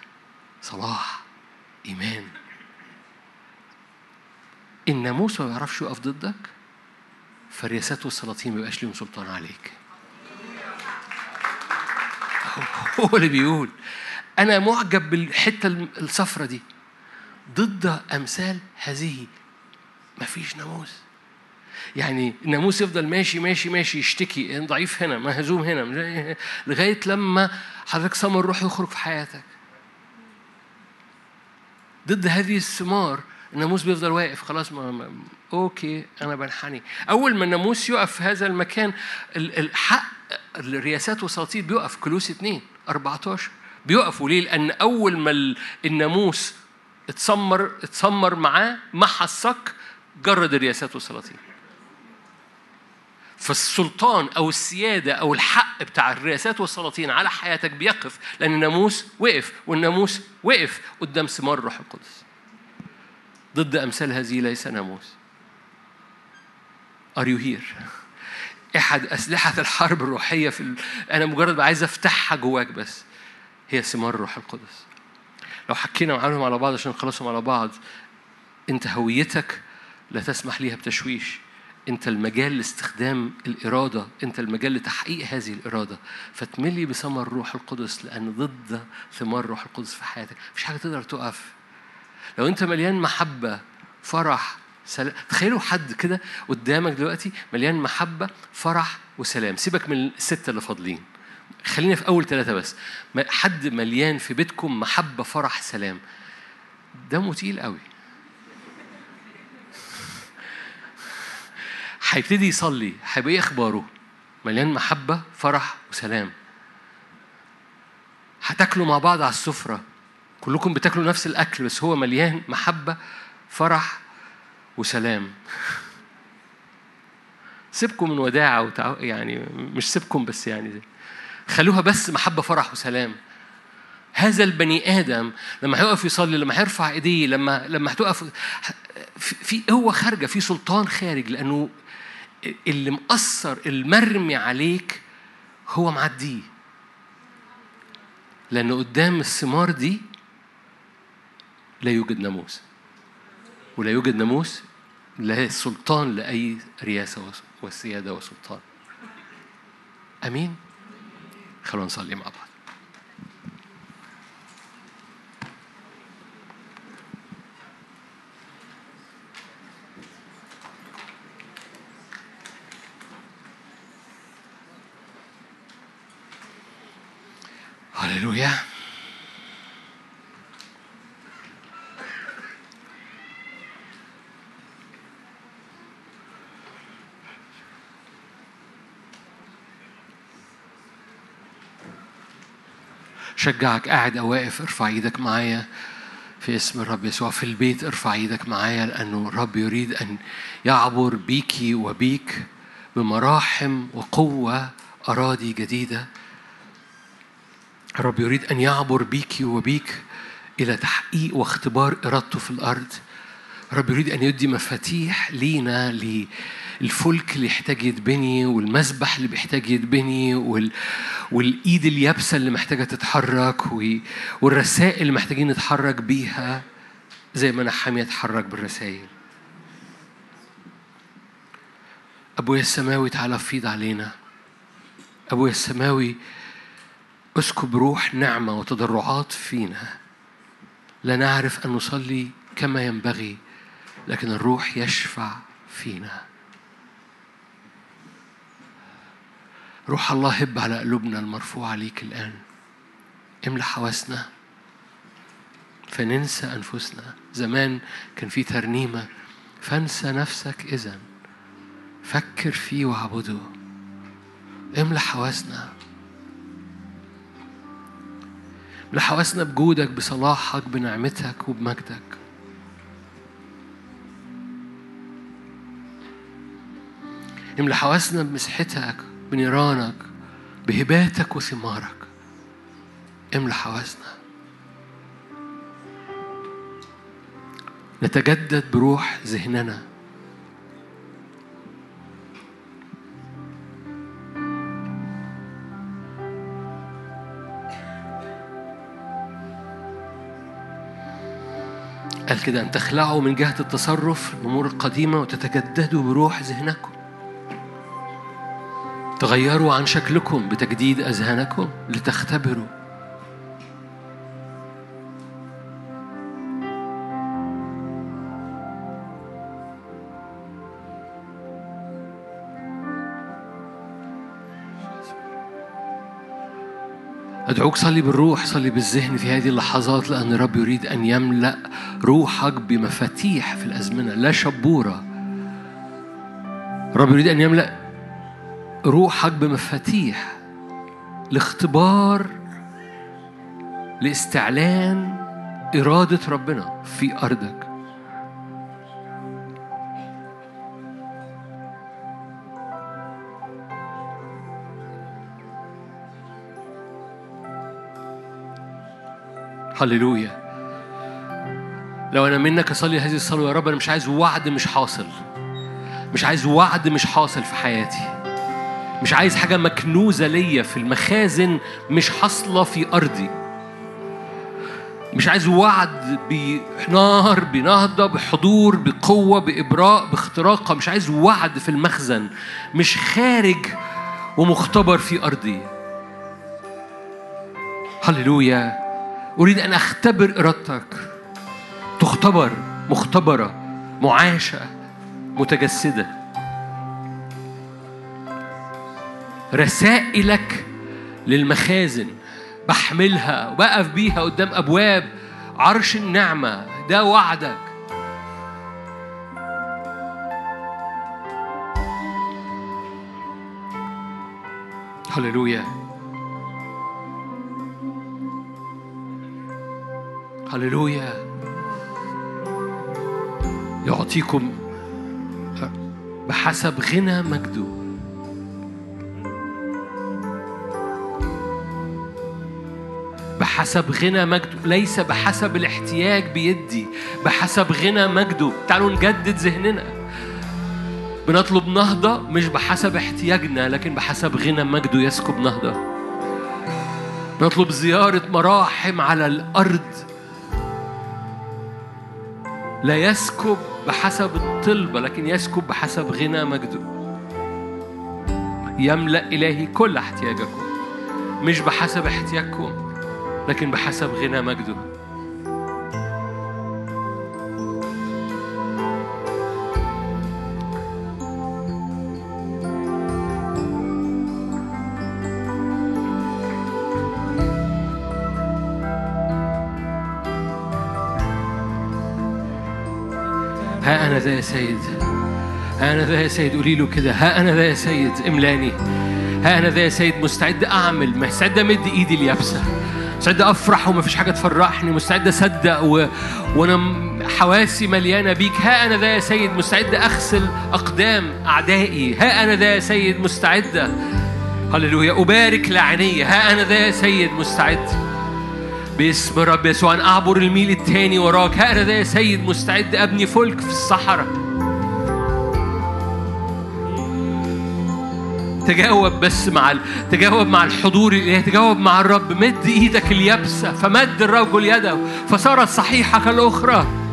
[SPEAKER 1] صلاح إيمان. الناموس ما بيعرفش يقف ضدك؟ فالرياسات والسلاطين ما يبقاش ليهم سلطان عليك. هو اللي بيقول أنا معجب بالحتة الصفرة دي. ضد أمثال هذه. مفيش ناموس. يعني الناموس يفضل ماشي ماشي ماشي يشتكي. ضعيف هنا مهزوم هنا. لغاية لما حضرتك ثمر الروح يخرج في حياتك. ضد هذه الثمار الناموس بيفضل واقف خلاص ما, ما أوكي أنا بنحني أول ما الناموس يقف في هذا المكان الحق الرياسات والسلاطين بيقف كلوس 2 14 بيقفوا ليه؟ لأن أول ما الناموس اتسمر اتسمر معاه محى الصك جرد الرياسات والسلاطين. فالسلطان أو السيادة أو الحق بتاع الرياسات والسلاطين على حياتك بيقف لأن الناموس وقف والناموس وقف قدام ثمار الروح القدس. ضد أمثال هذه ليس ناموس. Are you here؟ أحد أسلحة الحرب الروحية في ال... أنا مجرد عايز أفتحها جواك بس. هي ثمار الروح القدس. لو حكينا معاهم على بعض عشان نخلصهم على بعض أنت هويتك لا تسمح ليها بتشويش. أنت المجال لاستخدام الإرادة أنت المجال لتحقيق هذه الإرادة. فتملي بثمر الروح القدس لأن ضد ثمار الروح القدس في حياتك. مفيش حاجة تقدر تقف لو أنت مليان محبة فرح سلام تخيلوا حد كده قدامك دلوقتي مليان محبة فرح وسلام. سيبك من الستة اللي فاضلين. خلينا في أول ثلاثة بس. حد مليان في بيتكم محبة فرح سلام. دمه تقيل قوي. هيبتدي يصلي هيبقى إيه أخباره؟ مليان محبة فرح وسلام. هتاكلوا مع بعض على السفرة. كلكم بتاكلوا نفس الأكل بس هو مليان محبة فرح وسلام. سيبكم من وداعة وتع... يعني مش سيبكم بس يعني خلوها بس محبة فرح وسلام. هذا البني آدم لما هيقف يصلي لما هيرفع إيديه لما لما هتقف في قوة خارجة في سلطان خارج لأنه اللي مأثر المرمي عليك هو معديه. لأن قدام الثمار دي لا يوجد ناموس. ولا يوجد ناموس لا سلطان لأي رياسة وسيادة وسلطان. أمين؟ خلونا نصلي مع بعض. هللويا. شجعك قاعد أو واقف ارفع إيدك معايا في اسم الرب يسوع. في البيت ارفع إيدك معايا لأنه الرب يريد أن يعبر بيكي وبيك بمراحم وقوة أراضي جديدة. الرب يريد أن يعبر بيكي وبيك إلى تحقيق واختبار إرادته في الأرض. الرب يريد أن يدي مفاتيح لينا للفلك اللي يحتاج يتبني والمسبح اللي بيحتاج يتبني وال... والإيد اليابسة اللي محتاجة تتحرك و... والرسائل اللي محتاجين نتحرك بيها زي ما نحامي يتحرك بالرسائل. أبويا السماوي تعالى فيض علينا. أبويا السماوي أسكب روح نعمة وتضرعات فينا. لا نعرف أن نصلي كما ينبغي لكن الروح يشفع فينا. روح الله هب على قلوبنا المرفوعة ليك الآن. املى حواسنا. فننسى أنفسنا. زمان كان في ترنيمة فانسى نفسك إذا. فكر فيه واعبده. املى حواسنا. املى حواسنا بجودك بصلاحك بنعمتك وبمجدك. املى حواسنا بمسحتك. بنيرانك بهباتك وثمارك. املى حواسنا. نتجدد بروح ذهننا. قال كده أن تخلعوا من جهة التصرف الأمور القديمة وتتجددوا بروح ذهنكم. تغيروا عن شكلكم بتجديد أذهانكم لتختبروا. أدعوك صلي بالروح صلي بالذهن في هذه اللحظات لأن الرب يريد أن يملأ روحك بمفاتيح في الأزمنة لا شبورة. الرب يريد أن يملأ روحك بمفاتيح لاختبار لاستعلان إرادة ربنا في أرضك. هللويا. لو أنا منك أصلي هذه الصلاة يا رب أنا مش عايز وعد مش حاصل. مش عايز وعد مش حاصل في حياتي. مش عايز حاجة مكنوزة ليا في المخازن مش حاصلة في أرضي. مش عايز وعد بنار بنهضة بحضور بقوة بإبراء باختراق مش عايز وعد في المخزن مش خارج ومختبر في أرضي. هللويا. أريد أن أختبر إرادتك. تختبر مختبرة معاشة متجسدة. رسائلك للمخازن. بحملها وبقف بيها قدام أبواب عرش النعمة. ده وعدك. هللويا. هللويا. يعطيكم بحسب غنى مجده بحسب غنى مجده ليس بحسب الاحتياج بيدي بحسب غنى مجده. تعالوا نجدد ذهننا. بنطلب نهضة مش بحسب احتياجنا لكن بحسب غنى مجده يسكب نهضة. نطلب زيارة مراحم على الأرض. لا يسكب بحسب الطلبة لكن يسكب بحسب غنى مجده. يملأ إلهي كل احتياجكم مش بحسب احتياجكم. لكن بحسب غنى مجده. ها أنا ذا يا سيد. ها أنا ذا يا سيد قولي له كده. ها أنا ذا يا سيد املاني. ها أنا ذا يا سيد مستعد أعمل مستعد أمد إيدي اليابسة. مستعد أفرح ومفيش حاجة تفرحني. مستعد أصدق و... وأنا م- حواسي مليانة بيك. ها أنا ذا يا سيد مستعد أغسل أقدام أعدائي. ها أنا ذا يا سيد مستعدة. هللويا. أبارك لاعنيّ ها أنا ذا يا سيد مستعد. باسم رب يسوع أن أعبر الميل التاني وراك. ها أنا ذا يا سيد مستعد. أبني فلك في الصحراء. تجاوب بس مع ال... تجاوب مع الحضور الإلهي تجاوب مع الرب. مد إيدك اليابسة فمد الرجل يده فصارت صحيحة كالأخرى.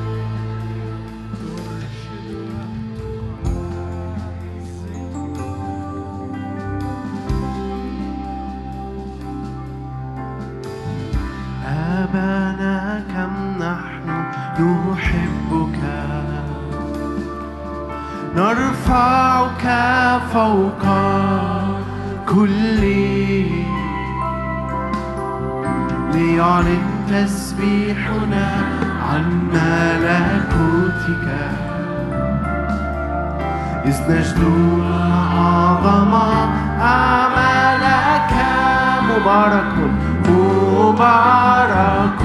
[SPEAKER 2] إذ نجدو أعظم أعمالك مبارك مبارك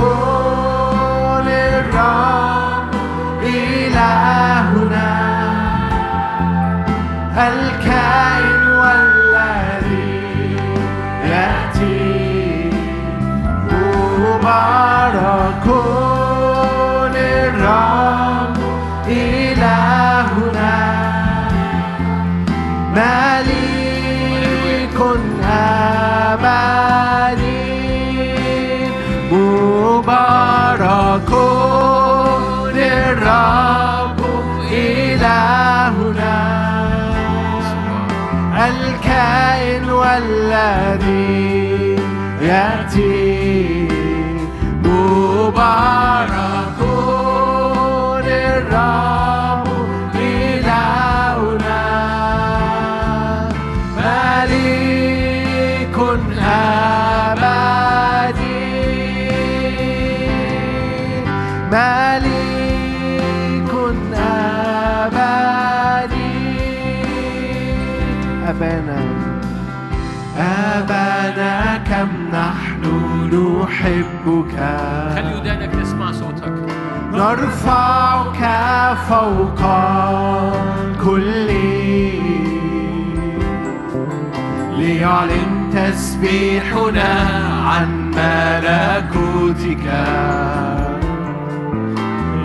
[SPEAKER 2] إلهنا. الكائن الكائن والذي يأتي مبارك الرب إلهنا. مليك أبدي. مليك أبدي. أبانا. أبانا كم نحن نحبك.
[SPEAKER 1] خلي ودانك تسمع صوتك؟
[SPEAKER 2] نرفعك فوق كل ليعلن تسبيحنا عن ملكوتك.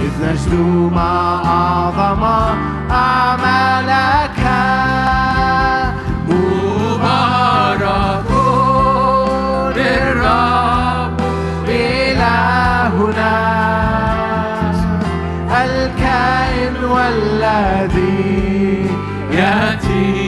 [SPEAKER 2] إذ نجدو ما أعظم أعمالك. والذي يأتي.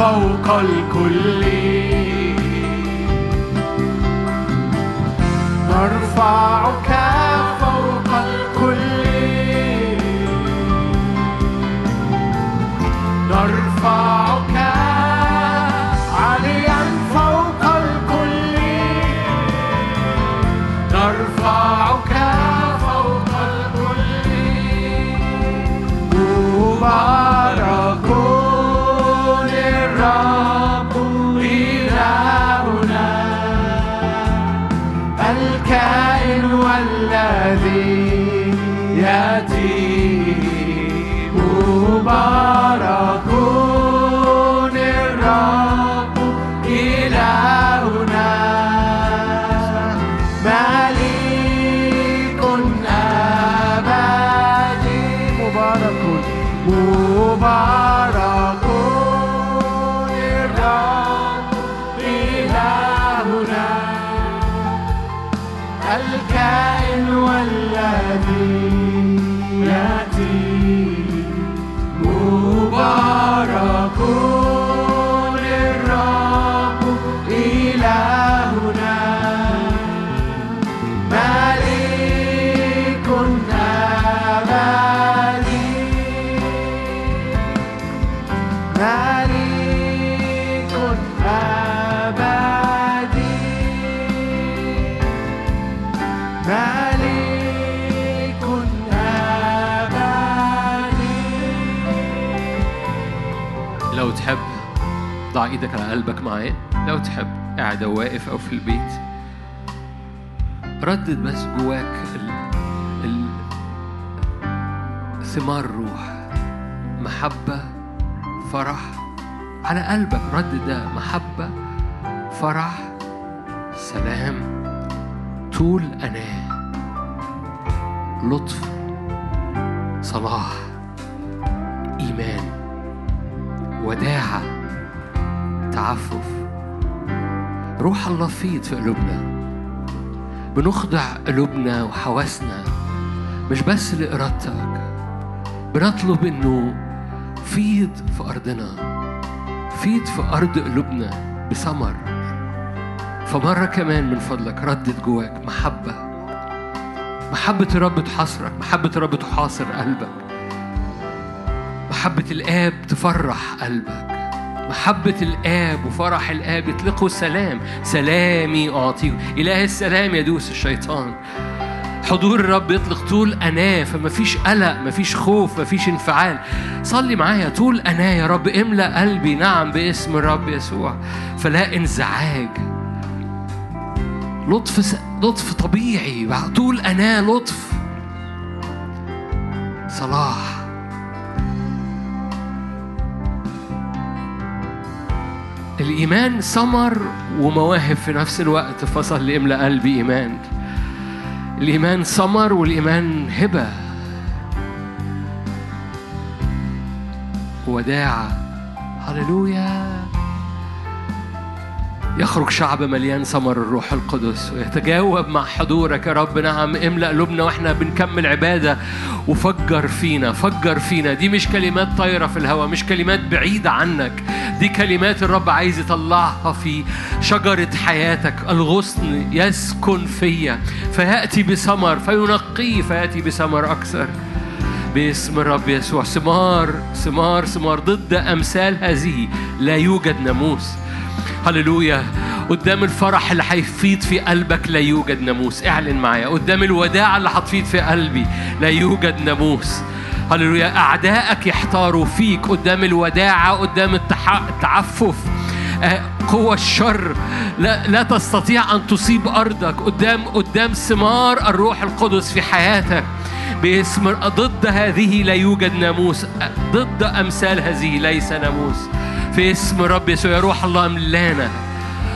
[SPEAKER 2] فوق الكل. نرفعك
[SPEAKER 1] تحب ضع إيدك على قلبك معايا لو تحب قاعد أو واقف أو في البيت ردد بس جواك ال... ال... ثمار الروح محبة فرح على قلبك. ردد ده محبة فرح سلام طول أناه لطف صلاح. وداعة تعفف. روح الله فيض في قلوبنا. بنخضع قلوبنا وحواسنا مش بس لإرادتك. بنطلب إنه فيض في أرضنا فيض في أرض قلوبنا بثمر. فمرة كمان من فضلك ردد جواك محبة. محبة الرب تحاصرك محبة الرب تحاصر قلبك. محبة الآب تفرح قلبك. محبة الآب وفرح الآب يطلقوا سلام سلامي أعطيه إله السلام يدوس الشيطان. حضور الرب يطلق طول أناة فما فيش قلق ما فيش خوف ما فيش انفعال. صلي معايا طول أناة يا رب. املأ قلبي نعم باسم الرب يسوع. فلا انزعاج. لطف س... لطف طبيعي. طول أناة لطف. صلاح. الإيمان ثمر ومواهب في نفس الوقت فصل لإملأ قلبي إيمان. الإيمان ثمر والإيمان هبة. وداعة. هللويا. يخرج شعب مليان ثمر الروح القدس ويتجاوب مع حضورك يا رب. نعم املأ قلوبنا وإحنا بنكمل عبادة. وفجر فينا فجر فينا. دي مش كلمات طايرة في الهواء مش كلمات بعيدة عنك. دي كلمات الرب عايز يطلعها في شجرة حياتك. الغصن يسكن فيا فيأتي بثمر فينقيه فيأتي بثمر أكثر. باسم الرب يسوع. ثمار ثمار ثمار ضد أمثال هذه لا يوجد ناموس. هللويا. قدام الفرح اللي هيفيض في قلبك لا يوجد ناموس. اعلن معايا. قدام الوداع اللي هتفيض في قلبي لا يوجد ناموس. هللويا. أعدائك يحتاروا فيك. قدام الوداعه قدام التعفف. آه، قوى الشر. لا, لا تستطيع أن تصيب أرضك. قدام قدام ثمار الروح القدس في حياتك. باسم ضد هذه لا يوجد ناموس. ضد أمثال هذه ليس ناموس. في اسم رب يسوع يا روح الله املانا.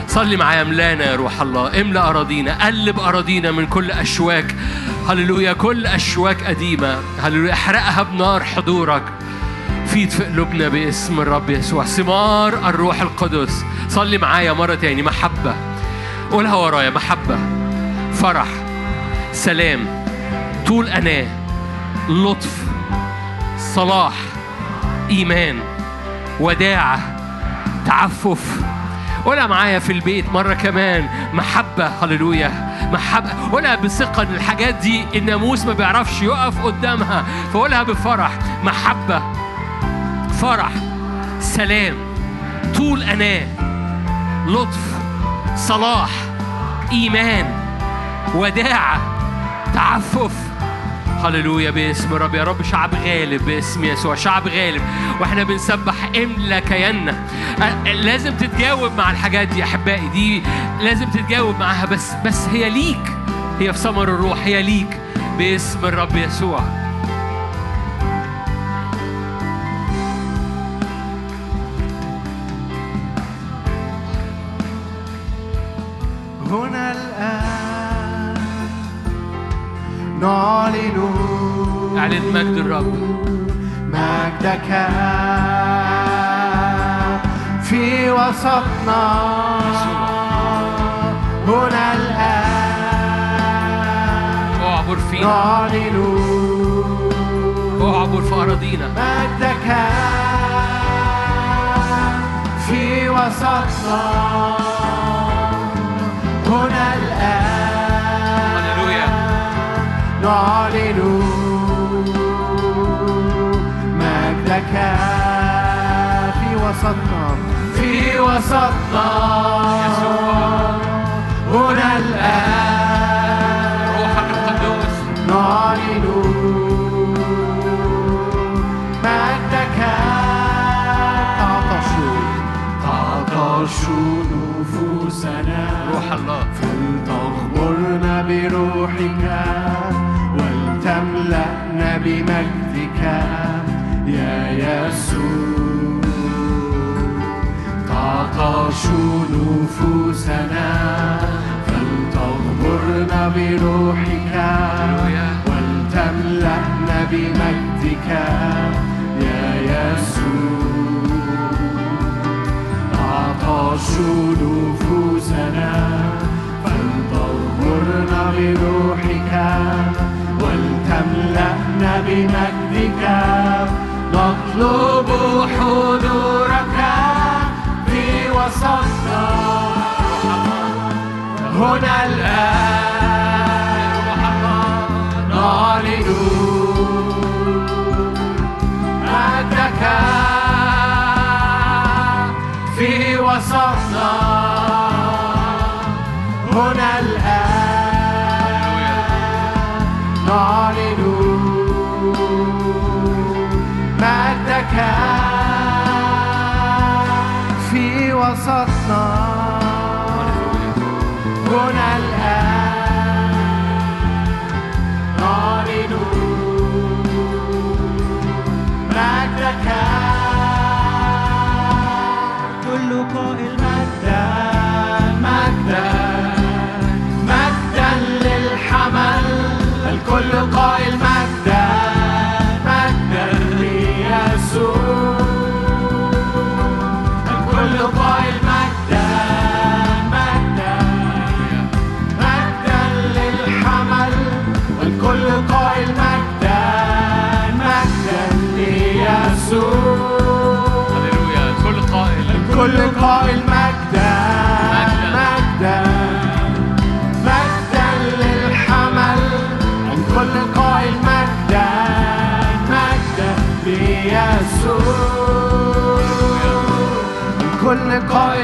[SPEAKER 1] صلي معايا املانا يا روح الله. املأ أراضينا قلب أراضينا من كل أشواك. هللويا كل أشواك قديمة. هللويا احرقها بنار حضورك. فيض في قلوبنا باسم الرب يسوع. ثمار الروح القدس. صلي معايا مرة تاني. محبة. قولها ورايا محبة. فرح. سلام. طول أناة. لطف. صلاح. إيمان. وداعة تعفف. قولها معايا في البيت مرة كمان. محبة هللويا. محبة. قولها بثقة إن الحاجات دي الناموس ما بيعرفش يقف قدامها. فقولها بفرح. محبة. فرح. سلام. طول أناة لطف. صلاح. إيمان. وداعة. تعفف. هللويا باسم الرب يا رب. شعب غالب باسم يسوع شعب غالب. وإحنا بنسبح املا كياننا أ- لازم تتجاوب مع الحاجات دي أحبائي. دي لازم تتجاوب معاها. بس بس هي ليك. هي في ثمر الروح هي ليك باسم الرب يسوع. اعلن مجد الرب.
[SPEAKER 2] مجدك في وسطنا. هنا الآن.
[SPEAKER 1] اعبر فينا.
[SPEAKER 2] نعلن
[SPEAKER 1] اعبر في أراضينا.
[SPEAKER 2] مجدك في وسطنا. هنا الآن.
[SPEAKER 1] هللويا.
[SPEAKER 2] نعلن مجدك في وسطنا في وسطنا
[SPEAKER 1] يسوع.
[SPEAKER 2] هنا الآن.
[SPEAKER 1] روحك القدوس.
[SPEAKER 2] نعلن مجدك تعطش. تعطش نفوسنا.
[SPEAKER 1] روح الله.
[SPEAKER 2] فلتغمرنا بروحك ولتملأنا بمجدك. يا يسوع تعطش نفوسنا فلتغمرنا بروحك. ولتملأنا بمجدك يا يسوع تعطش نفوسنا فلتغمرنا بروحك ولتملأنا بمجدك نطلب حضورك في وسطنا هنا الآن في وسطنا هنا الآن نعلن في وسطنا الكل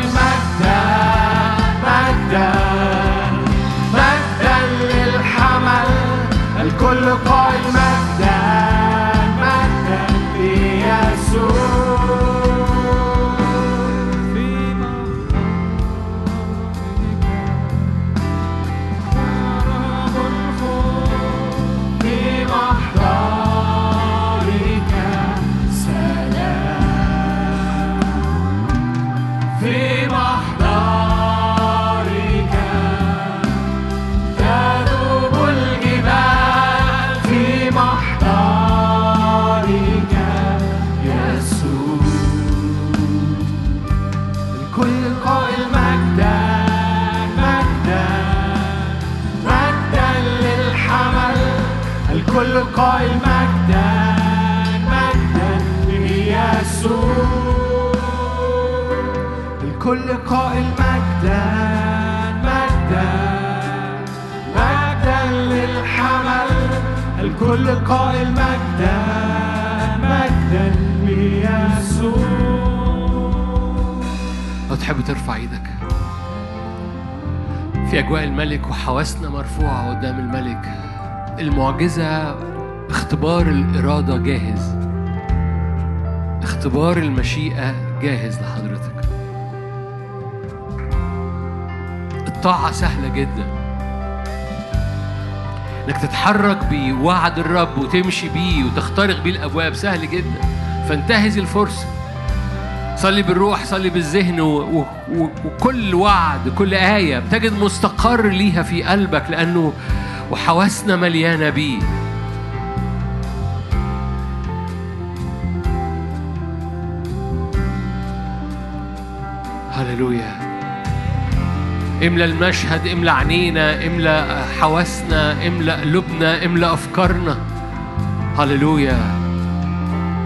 [SPEAKER 2] الكل قائل مجدا مجدا ليسوع
[SPEAKER 1] لو تحب ترفع إيدك. في أجواء الملك وحواسنا مرفوعة قدام الملك. المعجزة اختبار الإرادة جاهز. اختبار المشيئة جاهز لحضرتك. الطاعة سهلة جدا. انك تتحرك بوعد الرب وتمشي بيه وتخترق بيه الابواب سهل جدا. فانتهز الفرصة. صلي بالروح صلي بالذهن. وكل وعد كل آية بتجد مستقر ليها في قلبك لأنه وحواسنا مليانة بيه. هللويا. املى المشهد املى عينينا املى حواسنا املى قلوبنا املى افكارنا. هللويا.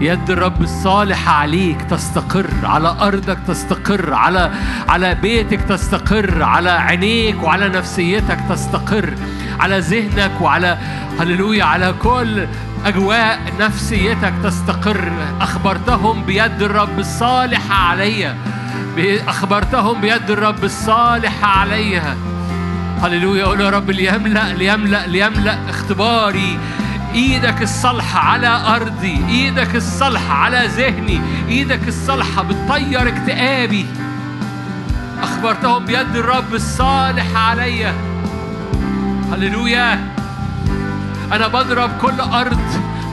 [SPEAKER 1] يد الرب الصالح عليك تستقر على أرضك تستقر على على بيتك تستقر على عينيك وعلى نفسيتك تستقر على ذهنك وعلى هللويا على كل أجواء نفسيتك تستقر. أخبرتهم بيد الرب الصالح عليا أخبرتهم بيد الرب الصالح عليا هللويا قول يا رب ليملأ ليملأ ليملأ اختباري. إيدك الصالحة على أرضي إيدك الصالحة على ذهني إيدك الصالحة بتطير اكتئابي. أخبرتهم بيد الرب الصالح عليا. هللويا أنا بضرب كل أرض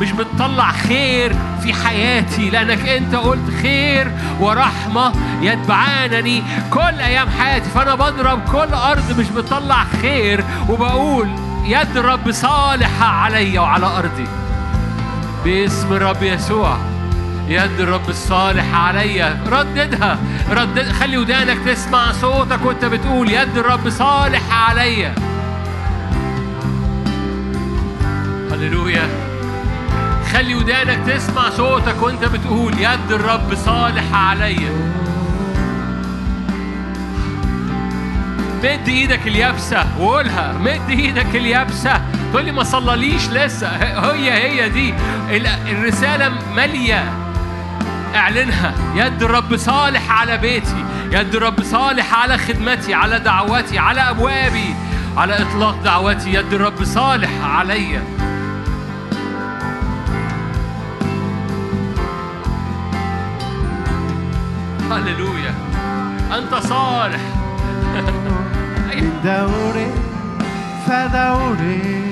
[SPEAKER 1] مش بتطلع خير. في حياتي لأنك أنت قلت خير ورحمة يتبعانني كل أيام حياتي. فأنا بضرب كل أرض مش بتطلع خير وبقول يد الرب صالحة عليا وعلى أرضي. باسم الرب يسوع يد الرب الصالح عليا. رددها ردد خلي ودانك تسمع صوتك وأنت بتقول يد الرب صالح عليا. هللويا. خلي ودانك تسمع صوتك وانت بتقول يد الرب صالح عليا مد إيدك اليابسة وقولها مد إيدك اليابسة. تقول لي ما صلاليش لسه. هي هي دي. ال- الرسالة مالية. اعلنها. يد الرب صالح على بيتي. يد الرب صالح على خدمتي على دعوتي على أبوابي. على إطلاق دعوتي يد الرب صالح عليا هللويا. أنت صالح.
[SPEAKER 2] من دوري فدوري.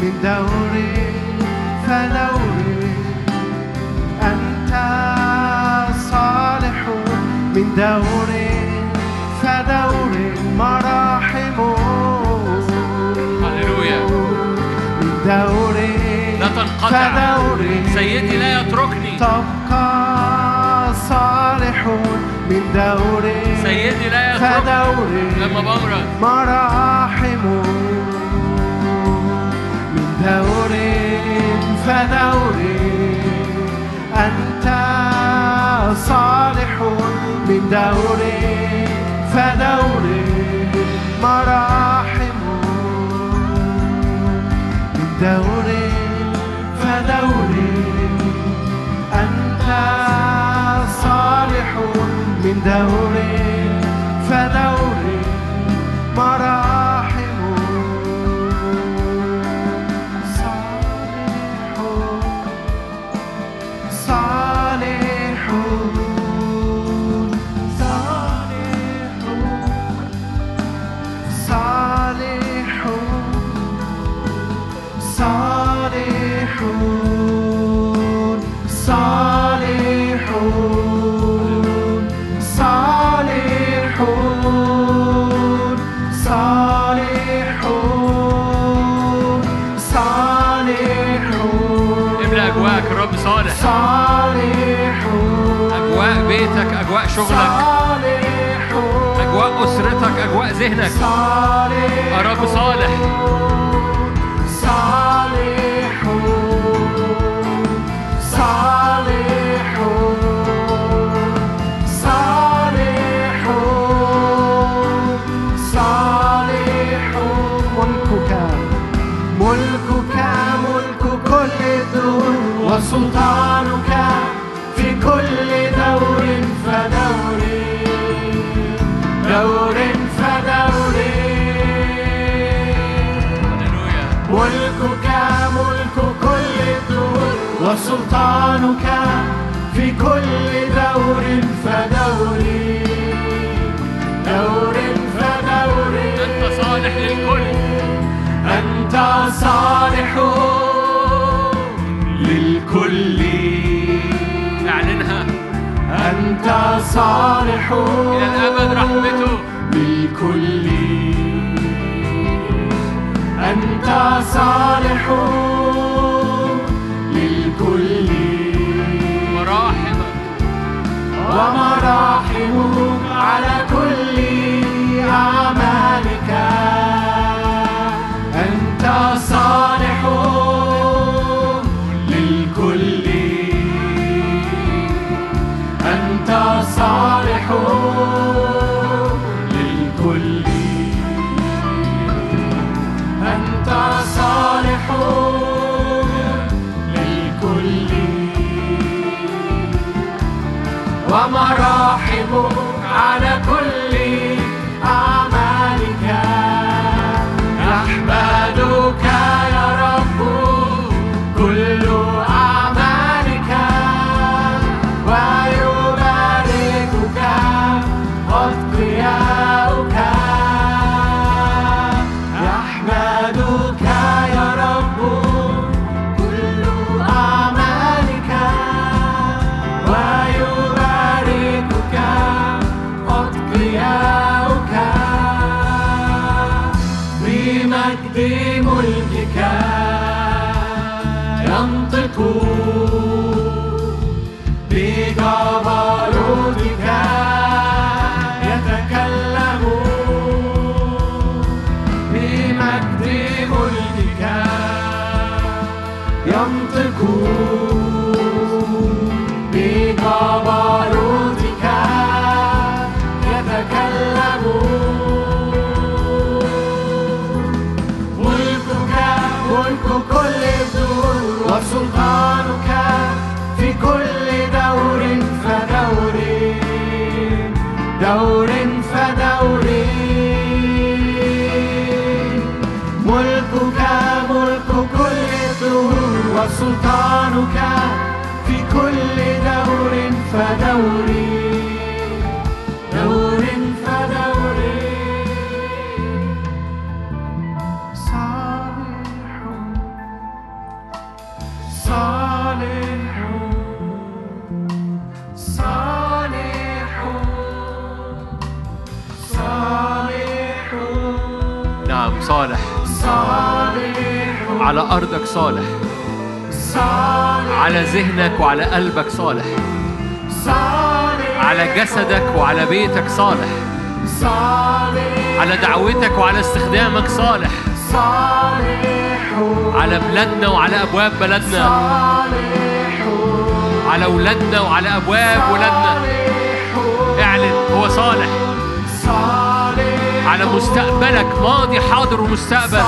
[SPEAKER 2] من دوري فدوري. أنت صالح. من دوري فدوري. مراحمه
[SPEAKER 1] هللويا.
[SPEAKER 2] من
[SPEAKER 1] دوري.
[SPEAKER 2] قطع
[SPEAKER 1] سيدي لا يتركني.
[SPEAKER 2] تبقى صالح من دوري.
[SPEAKER 1] سيدي لا يتركني. لما بمرض
[SPEAKER 2] مراحمه من دوري. فدوري أنت صالح من دوري. فدوري مراحمه من دوري. فدور أنت صالح من دور على
[SPEAKER 1] أرضك صالح. على ذهنك وعلى قلبك صالح. على جسدك وعلى بيتك صالح. على دعوتك وعلى استخدامك صالح. على بلادنا وعلى أبواب بلدنا على أولادنا وعلى أبواب ولادنا. اعلن هو صالح. على مستقبلك ماضي حاضر ومستقبل.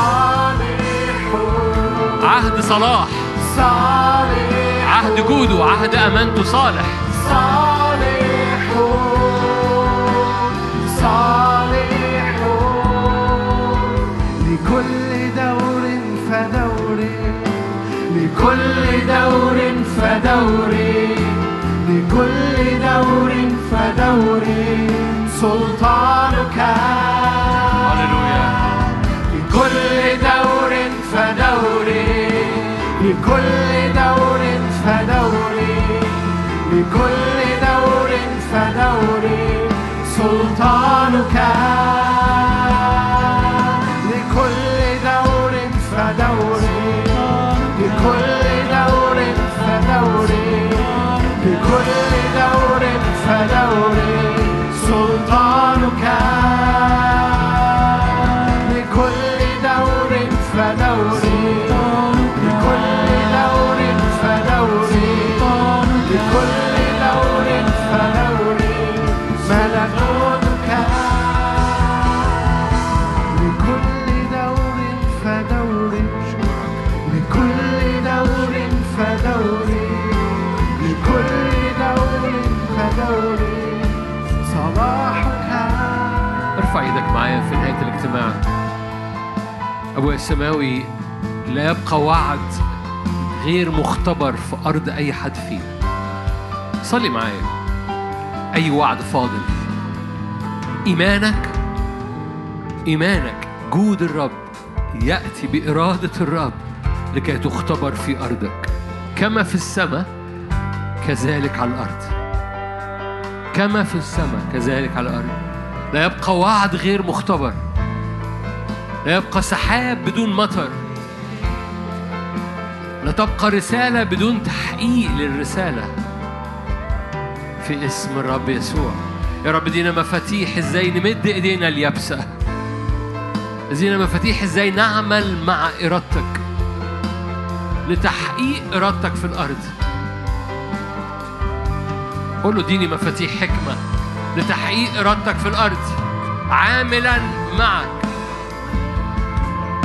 [SPEAKER 1] عهد صلاح.
[SPEAKER 2] صالح
[SPEAKER 1] عهد جوده عهد أمانته صالح
[SPEAKER 2] صالح صالح. لكل دور فدور لكل دور فدور لكل دور فدور. سلطانك لكل دور فدور سلطانك. لكل دور فدور لكل دور فدور لكل دور فدور
[SPEAKER 1] معايا في نهاية الاجتماع. أبويا السماوي لا يبقى وعد غير مختبر في أرض أي حد فينا صلي معايا. أي وعد فاضل. إيمانك إيمانك جود الرب يأتي بإرادة الرب لكي تختبر في أرضك. كما في السماء كذلك على الأرض. كما في السماء كذلك على الأرض. لا يبقى وعد غير مختبر. لا يبقى سحاب بدون مطر. لا تبقى رسالة بدون تحقيق للرسالة. في اسم الرب يسوع. يا رب ادينا مفاتيح إزاي نمد ايدينا اليابسة. ادينا مفاتيح إزاي نعمل مع إرادتك. لتحقيق إرادتك في الأرض. قول له اديني مفاتيح حكمة. لتحقيق إرادتك في الأرض. عاملا معك.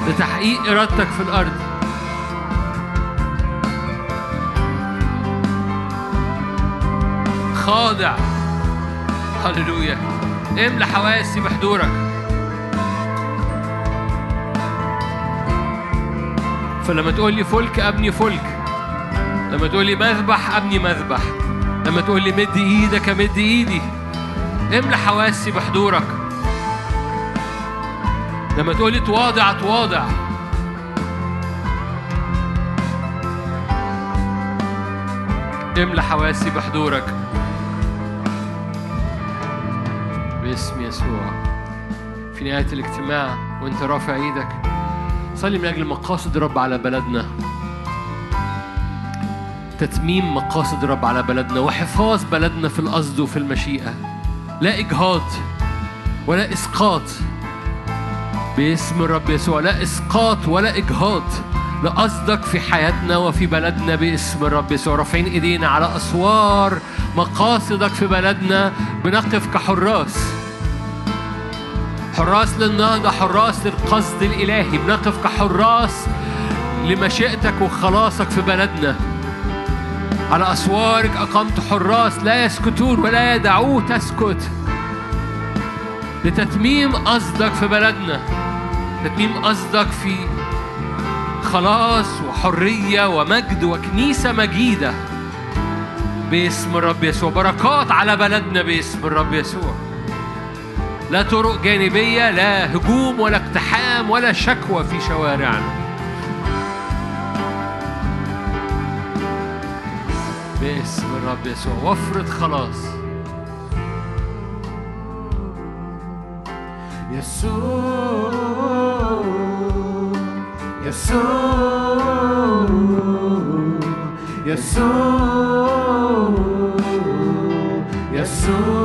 [SPEAKER 1] لتحقيق إرادتك في الأرض. خاضع. هللويا. املى حواسي بحضورك. فلما تقول لي فلك أبني فلك. لما تقول لي مذبح أبني مذبح. لما تقول لي مد إيدك امد إيدي. املى حواسي بحضورك. لما تقول لي تواضع تواضع. املى حواسي بحضورك. باسم يسوع. في نهاية الاجتماع وانت رافع إيدك صلي من أجل مقاصد الرب على بلدنا. تتميم مقاصد الرب على بلدنا وحفاظ بلدنا في القصد وفي المشيئة. لا إجهاض ولا إسقاط. باسم الرب يسوع لا إسقاط ولا إجهاض. لقصدك في حياتنا وفي بلدنا باسم الرب يسوع. رافعين إيدينا على أسوار مقاصدك في بلدنا بنقف كحراس. حراس للنهضة حراس للقصد الإلهي. بنقف كحراس لمشيئتك وخلاصك في بلدنا. على أسوارك أقمت حراس لا يسكتون ولا يدعوه تسكت. لتتميم قصدك في بلدنا تتميم قصدك في خلاص وحرية ومجد وكنيسة مجيدة. باسم الرب يسوع. بركات على بلدنا باسم الرب يسوع. لا طرق جانبية لا هجوم ولا اقتحام ولا شكوى في شوارعنا. باسم الرب يسوع وفرة خلاص.
[SPEAKER 2] يسوع يسوع يسوع يسوع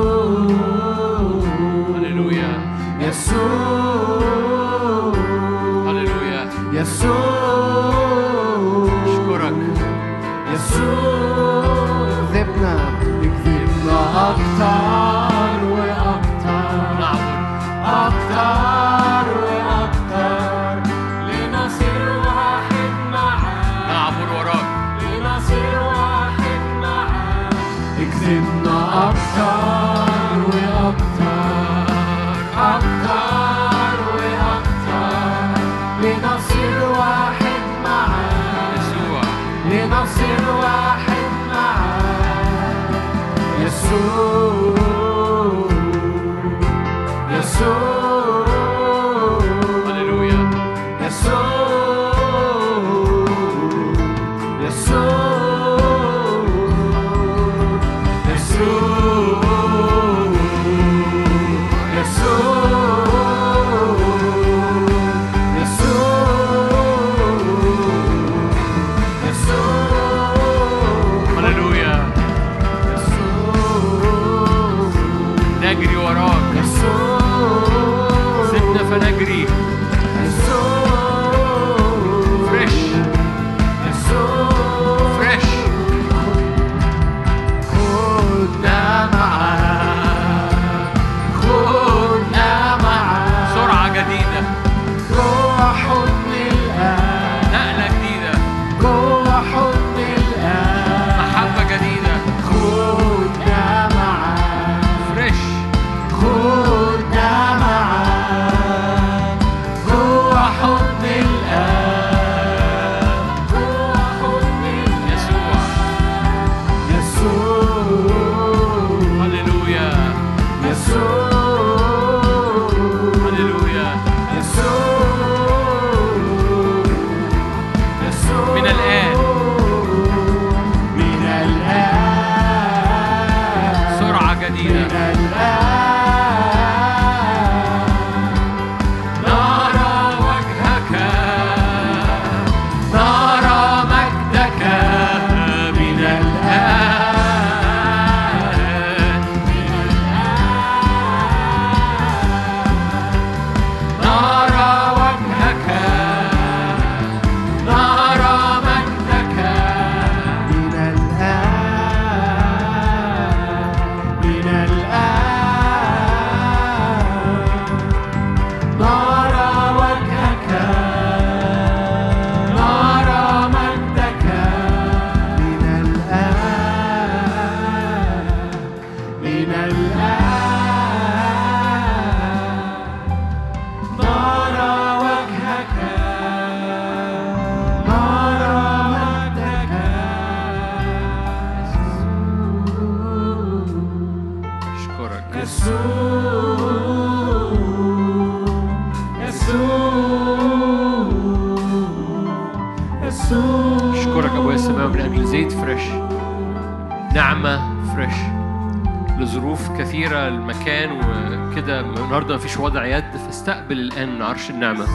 [SPEAKER 1] وكده النهاردة مفيش وضع يد فاستقبل الآن من عرش النعمة.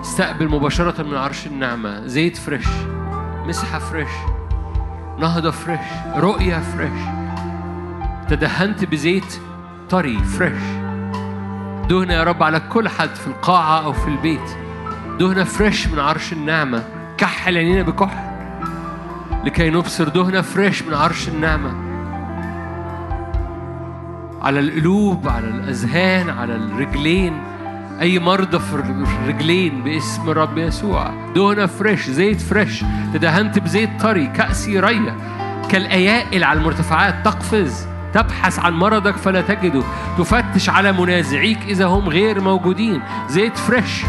[SPEAKER 1] استقبل مباشرة من عرش النعمة. زيت fresh مسحة fresh نهضة fresh رؤية fresh. تدهنت بزيت طري fresh. دهنة يا رب على كل حد في القاعة أو في البيت. دهنة fresh من عرش النعمة. كحل عينينا بكحل لكي نبصر. دهنة fresh من عرش النعمة. على القلوب على الأذهان على الرجلين. أي مرضى في الرجلين باسم الرب يسوع. دهنة fresh زيت fresh تدهنت بزيت طري كأسي ريا. كالأيائل على المرتفعات تقفز. تبحث عن مرضك فلا تجده. تفتش على منازعيك إذا هم غير موجودين. زيت fresh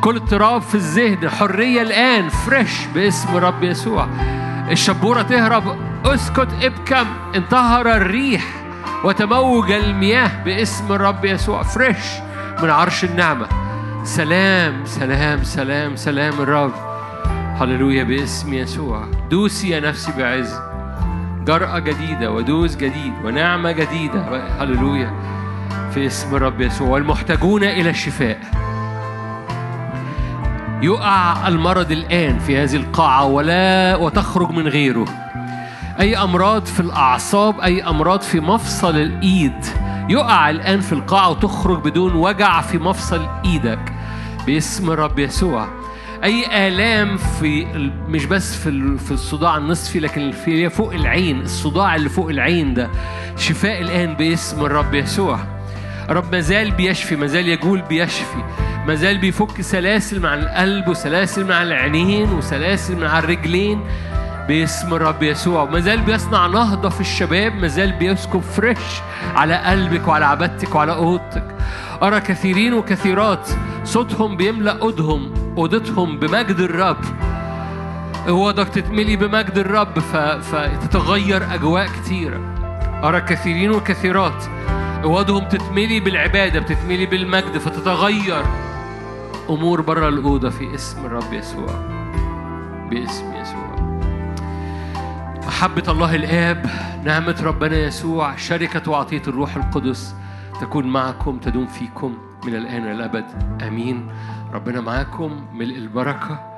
[SPEAKER 1] كل اضطراب في الذهن. حرية الآن fresh باسم رب يسوع. الشبورة تهرب. اسكت ابكم. انتهر الريح. وتموج المياه باسم الرب يسوع فريش من عرش النعمة. سلام سلام سلام سلام الرب. هللويا باسم يسوع. دوسي يا نفسي بعز. جرأة جديدة ودوس جديد ونعمة جديدة. هللويا في اسم الرب يسوع. والمحتاجون إلى الشفاء. يقع المرض الآن في هذه القاعة ولا وتخرج من غيره. أي أمراض في الأعصاب أي أمراض في مفصل الإيد. يقع الآن في القاعة وتخرج بدون وجع في مفصل إيدك. باسم الرب يسوع. أي آلام في مش بس في في الصداع النصفي لكن في فوق العين. الصداع اللي فوق العين ده. شفاء الآن باسم الرب يسوع. رب مازال بيشفي مازال يجول بيشفي. مازال بيفك سلاسل مع القلب وسلاسل مع العينين وسلاسل مع الرجلين. باسم الرب يسوع. مازال بيصنع نهضة في الشباب مازال بيسكب فريش على قلبك وعلى عبادتك وعلى أوضتك. أرى كثيرين وكثيرات صوتهم بيملأ أودهم أوضتهم بمجد الرب. اوضك تتملي بمجد الرب ف... فتتغير أجواء كتيرة. أرى كثيرين وكثيرات اوضهم تتملي بالعبادة بتتملي بالمجد فتتغير أمور بره الأوضة في اسم الرب يسوع. باسم يسوع. محبة الله الآب نعمة ربنا يسوع شركة وعطية الروح القدس تكون معكم تدوم فيكم من الآن إلى الأبد. آمين. ربنا معاكم ملء البركة.